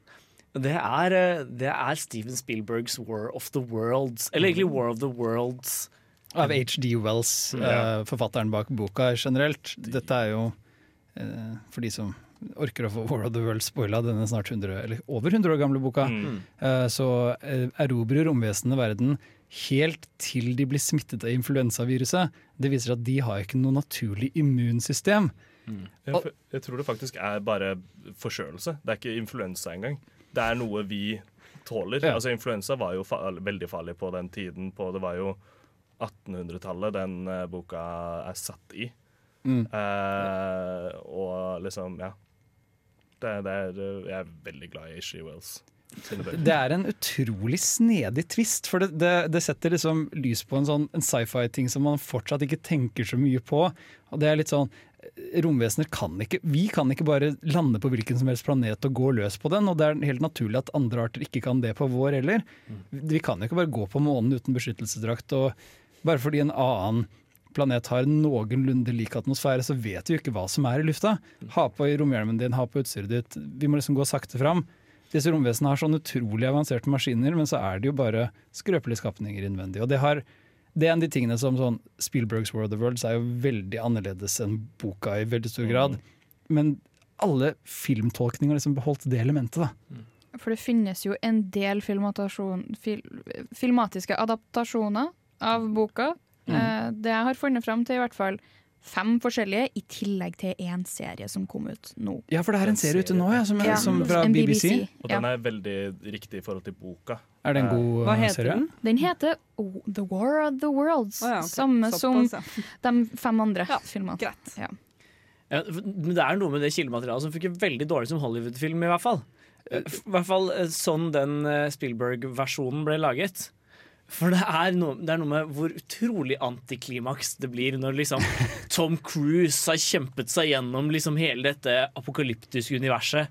Det er, det er Steven Spielbergs War of the Worlds. Eller egentlig War of the Worlds. Av HD Wells, ja. forfatteren bak boka generelt. Dette er jo, for de som orker å få War of the World spoila, denne snart 100, eller over 100 år gamle boka, mm. så eh, erobrer romvesenene verden helt til de blir smittet av influensaviruset. Det viser at de har ikke noe naturlig immunsystem. Jeg, jeg tror det faktisk er bare forkjølelse. Det er ikke influensa engang. Det er noe vi tåler. Ja. Altså Influensa var jo fa veldig farlig på den tiden. På, det var jo 1800-tallet den uh, boka er satt i. Mm. Uh, og liksom, ja. Det, det er, eh, jeg er veldig glad i She Wells. Det er en utrolig snedig twist, for det, det, det setter liksom lys på en sånn en sci-fi-ting som man fortsatt ikke tenker så mye på. Og det er litt sånn Romvesener kan ikke Vi kan ikke bare lande på hvilken som helst planet og gå løs på den, og det er helt naturlig at andre arter ikke kan det på vår heller. Vi kan jo ikke bare gå på månen uten beskyttelsesdrakt, og bare fordi en annen planet har noenlunde lik atmosfære, så vet vi jo ikke hva som er i lufta. Ha på i romhjelmen din, ha på utstyret ditt. Vi må liksom gå sakte fram. Disse romvesenene har sånn utrolig avanserte maskiner, men så er det jo bare skrøpelige skapninger innvendig. Og det, har, det er en av de tingene som sånn Spielbergs World of Worlds er jo veldig annerledes enn boka i veldig stor grad. Men alle filmtolkninger har liksom beholdt det elementet, da. For det finnes jo en del fil, filmatiske adaptasjoner av boka. Mm. Eh, det jeg har funnet fram til i hvert fall fem forskjellige, i tillegg til én serie som kom ut nå. Ja, for det er en serie ute nå, ja, som, Ja, som fra en BBC. Og den er veldig riktig i forhold til boka. Er det en Eh, god Hva eh, heter serie? den? Den heter oh, The War of the Worlds. Oh, ja, okay. Samme Såpass, ja. som de fem andre filmene. Greit. Ja. Ja, men det er noe med det kildematerialet som funker veldig dårlig som Hollywood-film, i hvert fall. I hvert fall eh, sånn den eh, Spielberg-versjonen ble laget. For det er, noe, det er noe med hvor utrolig antiklimaks det blir når liksom Tom Cruise har kjempet seg gjennom liksom hele dette apokalyptiske universet.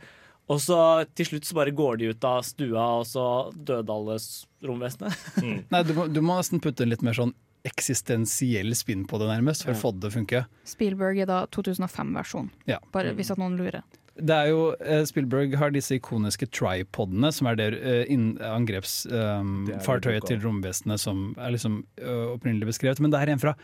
Og så til slutt så bare går de ut av stua, og så døde alle s- Mm. Nei, du må, du må nesten putte en litt mer sånn eksistensiell spinn på det, nærmest, for å få det til å funke. Spielberg er da 2005-versjon, Ja. bare hvis at noen lurer. Det er jo, eh, Spielberg har disse ikoniske tripodene, som er det er angrepsfartøyet um, til romvesenet som er liksom uh, opprinnelig beskrevet. Men det er en fra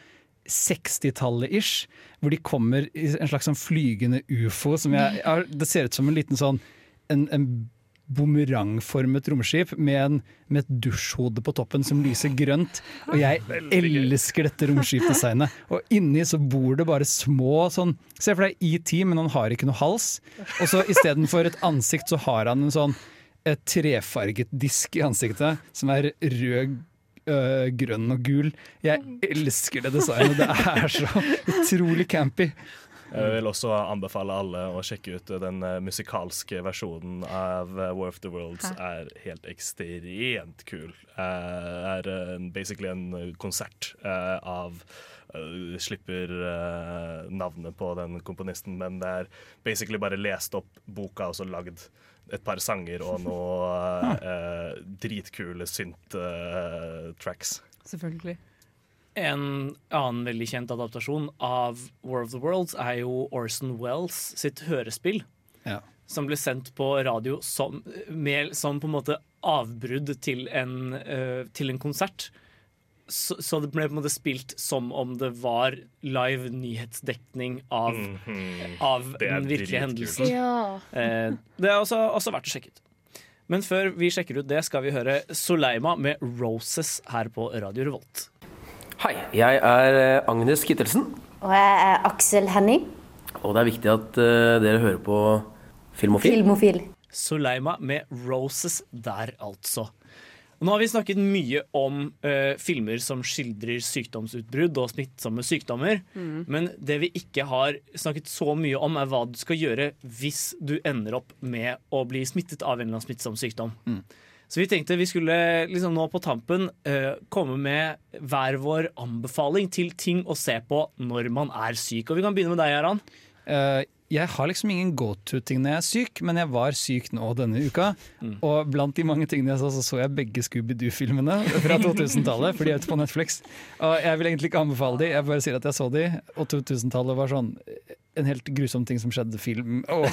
60-tallet ish, hvor de kommer i en slags sånn flygende ufo. Som jeg, er, det ser ut som en liten sånn en, en bumerangformet romskip med, en, med et dusjhode på toppen som lyser grønt. Og jeg elsker dette romskipdesignet. Og inni så bor det bare små sånn Se for deg ET, men han har ikke noe hals. Og så istedenfor et ansikt så har han en sånn et trefarget disk i ansiktet som er rød, øh, grønn og gul. Jeg elsker det designet. Det er så utrolig campy. Jeg vil også anbefale alle å sjekke ut den eh, musikalske versjonen av eh, War of the Worlds. Er helt ekstremt kul. Eh, er basically en konsert av Slipper navnet på den komponisten, men det er basically bare lest opp boka og så lagd et par sanger og noe eh, dritkule synt-tracks. Selvfølgelig. En annen veldig kjent adaptasjon av War of the Worlds er jo Orson Wells sitt hørespill. Ja. Som ble sendt på radio som, med, som på en måte avbrudd til en, uh, til en konsert. Så, så det ble på en måte spilt som om det var live nyhetsdekning av, Mhm. av er den virkelige hendelsen. Ja. Uh, det er også, også verdt å sjekke ut. Men før vi sjekker ut det, skal vi høre Soleima med 'Roses' her på Radio Revolt. Hei, jeg er eh, Agnes Kittelsen, Og jeg er Aksel Henning. og det er viktig at uh, dere hører på Filmofil. Filmofil. Soleima med 'Roses' der, altså. Nå har vi snakket mye om uh, filmer som skildrer sykdomsutbrudd og smittsomme sykdommer. Mm. Men det vi ikke har snakket så mye om, er hva du skal gjøre hvis du ender opp med å bli smittet av en eller annen smittsom sykdom. Så vi tenkte vi skulle liksom nå på tampen uh, komme med hver vår anbefaling til ting å se på når man er syk. Og vi kan begynne med deg, Aran. Eh, jeg har liksom ingen go-to-ting når jeg er syk, men jeg var syk nå denne uka. Og blant de mange tingene jeg så, så så jeg begge Scooby-Doo-filmene fra 2000-tallet. For de er ute på Netflix. Og jeg vil egentlig ikke anbefale de, jeg bare sier at jeg så de. Og 2000-tallet var sånn en helt grusom ting som skjedde film. Oh.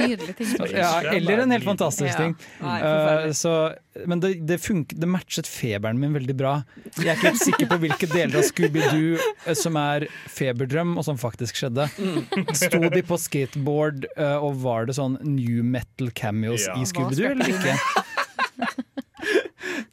Nydelig ting. Ja, eller en helt fantastisk Ja. ting. Nei, Eh, så, men det, det, funk, det matchet feberen min veldig bra. Jeg er ikke helt sikker på hvilke deler av Scooby-Doo eh, som er feberdrøm, og som faktisk skjedde. Sto de på skateboard, eh, og var det sånn new metal cameos Ja. i Scooby-Doo, eller ikke?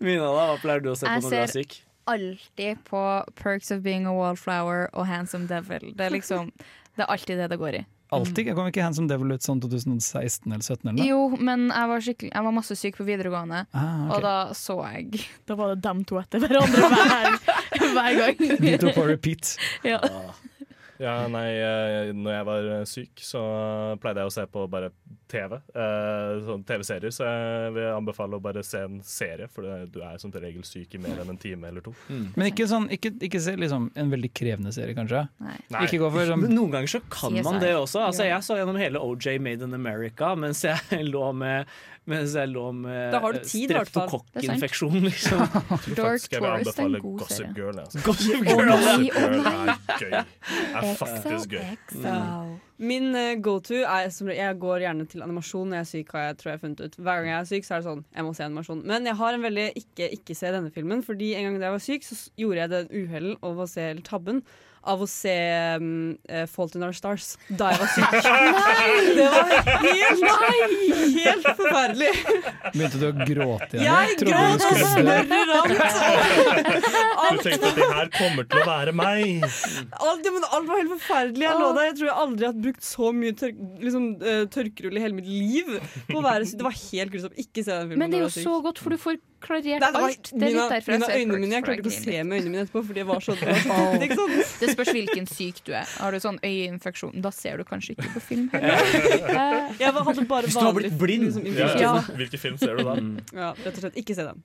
Mina, da, hva pleier du å se på når du er syk? alltid på Perks of Being a Wallflower og Handsome Devil. Det er liksom Det er alltid det det går i. Alltid? Jeg kom ikke Handsome Devil ut sånn 2016 eller 2017 eller? Jo, men jeg var, jeg var masse syk på videregående, Ah, okay. og da så jeg Da var det dem to etter hverandre hver, hver gang. De to på repeat. Ja. Ja, nei, eh, når jeg var eh, syk, så pleide jeg å se på bare TV. eh, Sånn TV-serier, så jeg vil anbefale å bare se en serie, for du er som regel syk i mer enn en time eller to. Men ikke, sånn, ikke, ikke se liksom en veldig krevende serie, kanskje. Nei. Ikke gå for sånn Men noen ganger så kan man det også. Altså, jeg så gjennom hele OJ Made in America mens jeg lå med Mens jeg lå med streptokokkinfeksjon, liksom. Jeg tror er en god Gossip Girl. Altså. Gossip Girl, nei, Gossip Girl er gøy. Er faktisk gøy. Mm. Min eh, go-to er som Jeg går gjerne til animasjon når jeg er syk. Har jeg, tror jeg funnet ut Hver gang jeg er syk, så er det sånn jeg må se animasjon. Men jeg har en veldig ikke ikke se denne filmen, Fordi en gang da jeg var syk, så gjorde jeg den uhellen over å se tabben av å se um, eh, Fault in Our Stars da jeg var syk. Nei! Det var helt, helt forferdelig. Begynte du å gråte igjen? Jeg gråt og skulle dø? Du tenkte at det her kommer til å være meg. Alt, men alt var helt forferdelig. Jeg lå der. Jeg tror jeg aldri har brukt så mye tør liksom, eh, tørkerull i hele mitt liv. På å være syk. Det var helt grusomt. Ikke se den filmen. Men det er jo så godt, for du får klarert Nei, det var- alt. Det er litt Mina- derfor jeg ser øynene mine, jeg klarte ikke å se med øynene mine etterpå, fordi det var så sant? Det spørs hvilken syk du er. Har du sånn øyeinfeksjon, da ser du kanskje ikke på film heller. Eh, Jeg hadde bare Hvis du har blitt blind. liksom, Ja, ja. Hvilken film ser du da? Ja, rett og slett. Ikke se dem.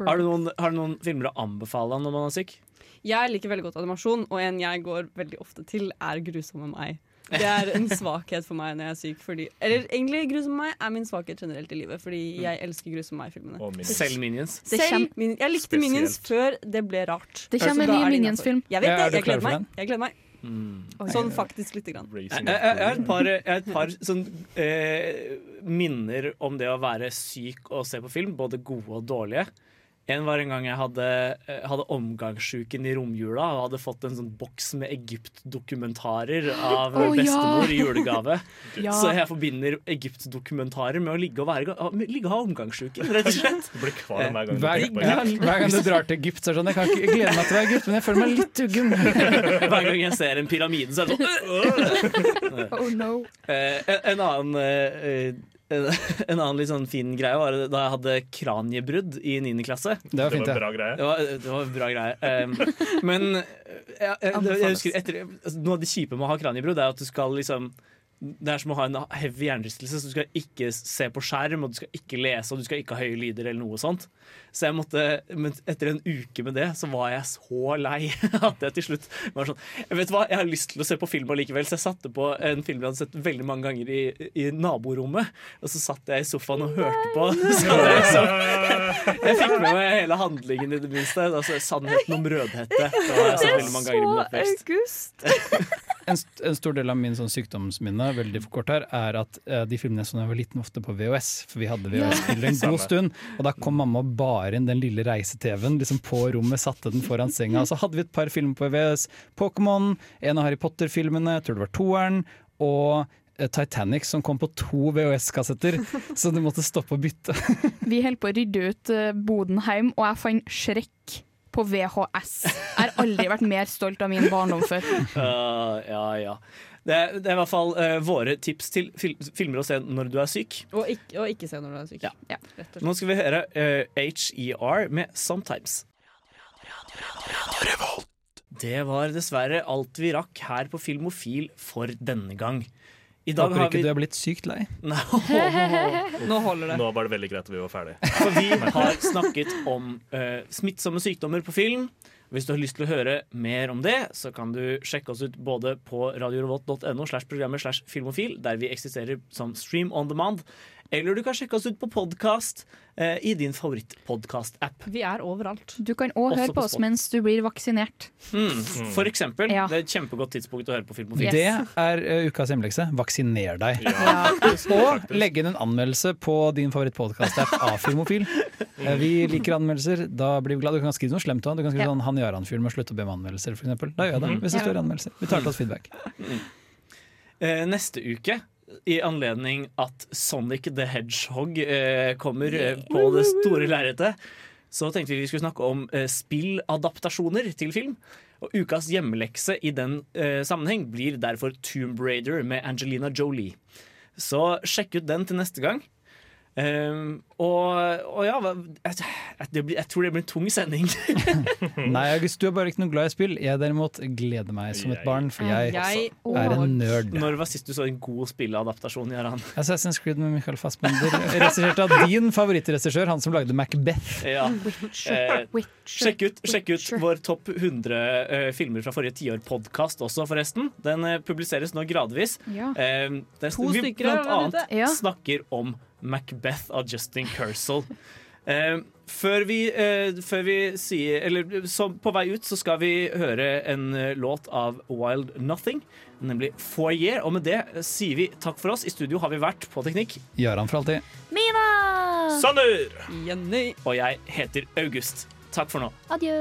Har du, noen, har du noen filmer å anbefale når man er syk? Jeg liker veldig godt animasjon, og en jeg går veldig ofte til, er 'Grusomme meg'. Det er en svakhet for meg når jeg er syk. Fordi, eller egentlig grusom meg er min svakhet generelt i livet. Fordi jeg elsker grusom meg-filmene. Minions. Selv Minions. Selv min, jeg likte Spesielt. Minions før det ble rart. Det kommer en ny Minions-film. Jeg vet det, jeg gleder meg. Jeg gleder meg. Sånn faktisk lite grann. Jeg, jeg, jeg har et par, har et par sånn, eh, minner om det å være syk og se på film, både gode og dårlige. En var en gang jeg hadde, eh, hadde omgangssjuken i romjula og hadde fått en sånn boks med Egypt-dokumentarer av Å, ja. i julegave. Ja. Så jeg forbinder Egypt-dokumentarer med å ligge og, være, ligge og ha omgangssjuken, rett og slett. Du blir kvalm hver gang du Hver, tenker på ja, hver gang du drar til Egypt, så er det sånn Jeg kan ikke glede meg til å være Egypt, men jeg føler meg litt uggen. Hver gang jeg ser en pyramide, så er det sånn Oh no. Eh, en, en annen eh, en, en annen litt sånn fin greie var da jeg hadde kraniebrudd i 9. klasse. Det var fint, Det var en bra greie. Det var, det var en bra greie. Um, men jeg, jeg, jeg husker etter, altså, noe av det kjipe med å ha kraniebrudd er at du skal liksom det er som å ha en heavy hjernerystelse, så du skal ikke se på skjerm, og du skal ikke lese, og du skal ikke ha høye lyder eller noe sånt. Så jeg måtte, men etter en uke med det, så var jeg så lei at jeg til slutt var sånn Vet du hva, jeg har lyst til å se på film allikevel, så jeg satte på en film jeg hadde sett veldig mange ganger i, i naborommet, og så satt jeg i sofaen og hørte på. Så jeg, så, jeg fikk med meg hele handlingen i det minste. Altså, sannheten om Rødhette. Det var jeg ganger i min. August. En, st en stor del av min sånn sykdomsminne veldig for kort her, er at uh, de filmene som jeg var liten, ofte på VHS. For vi hadde VHS-spiller en god stund. Og da kom mamma og bar inn den lille reise-TV-en liksom på rommet, satte den foran senga. Og så hadde vi et par filmer på VHS. Pokémon, en av Harry Potter-filmene, jeg tror det var toeren. Og eh, Titanic som kom på to VHS-kassetter, så du måtte stoppe og bytte. Vi holdt på å rydde ut eh, Bodenheim, og jeg fant Shrek på VHS. Jeg har aldri vært mer stolt av min barndom før. Uh, ja, ja. Det er, det er i hvert fall uh, våre tips til fil filmer å se når du er syk. Og ikke, og ikke se når du er syk. Ja. Ja. Nå skal vi høre uh, HER med 'Sometimes'. Det var dessverre alt vi rakk her på Filmofil for denne gang. I dag Håper har ikke vi du er blitt sykt lei. Nei. Nå holder det. Nå var det veldig greit at vi var ferdige. For vi har snakket om uh, smittsomme sykdommer på film. Hvis du har lyst til å høre mer om det, så kan du sjekke oss ut både på radiorevolt.no slash programmet slash filmofil, der vi eksisterer som stream on demand, eller du kan sjekke oss ut på podkast eh, i din favorittpodkast-app. Vi er overalt. Du kan òg høre på på oss mens du blir vaksinert. Mm, for eksempel. Ja. Det er et kjempegodt tidspunkt å høre på Filmofil. Yes. Det er uh, ukas hjemmelekse. Vaksiner deg. Ja. Og legge inn en anmeldelse på din favorittpodkast-app av Filmofil. Eh, Vi liker anmeldelser. Da blir vi glad. Du kan skrive noe slemt òg. Du kan skrive Ja. sånn 'Han Jaran-fyren må slutte å be om anmeldelser', f.eks. Da gjør jeg det. Hvis det står står anmeldelser. Vi tar til oss feedback. Uh, neste uke, i anledning at Sonic the Hedgehog eh, kommer eh, på det store lerretet, så tenkte vi vi skulle snakke om eh, spilladaptasjoner til film. Og ukas hjemmelekse i den eh, sammenheng blir derfor Tomb Raider med Angelina Jolie. Så sjekk ut den til neste gang. Um, og, og ja, jeg, jeg, jeg tror det blir en tung sending. Nei, August, du er bare ikke noe glad i spill. Jeg derimot gleder meg som et barn, for jeg, Jeg er en nerd. Når var sist du så en god spilleadaptasjon, Jaran? Assassin's Creed med Michael Fassbender, regissert av din favorittregissør, han som lagde Macbeth. Ja. Eh, sjekk ut, sjekk ut vår topp 100 eh, filmer fra forrige tiår-podkast også, forresten. Den eh, publiseres nå gradvis. Ja. Eh, der To vi stykker er blant annet Ja. snakker om Macbeth av Justin Kersel. Eh, før vi, eh, før vi sier Eller så på vei ut så skal vi høre en eh, låt av Wild Nothing, nemlig Foyer. Og med det sier vi takk for oss. I studio har vi vært på Teknikk. Jaran for alltid. Mina! Sander! Jenny. Og jeg heter August. Takk for nå. Adjø.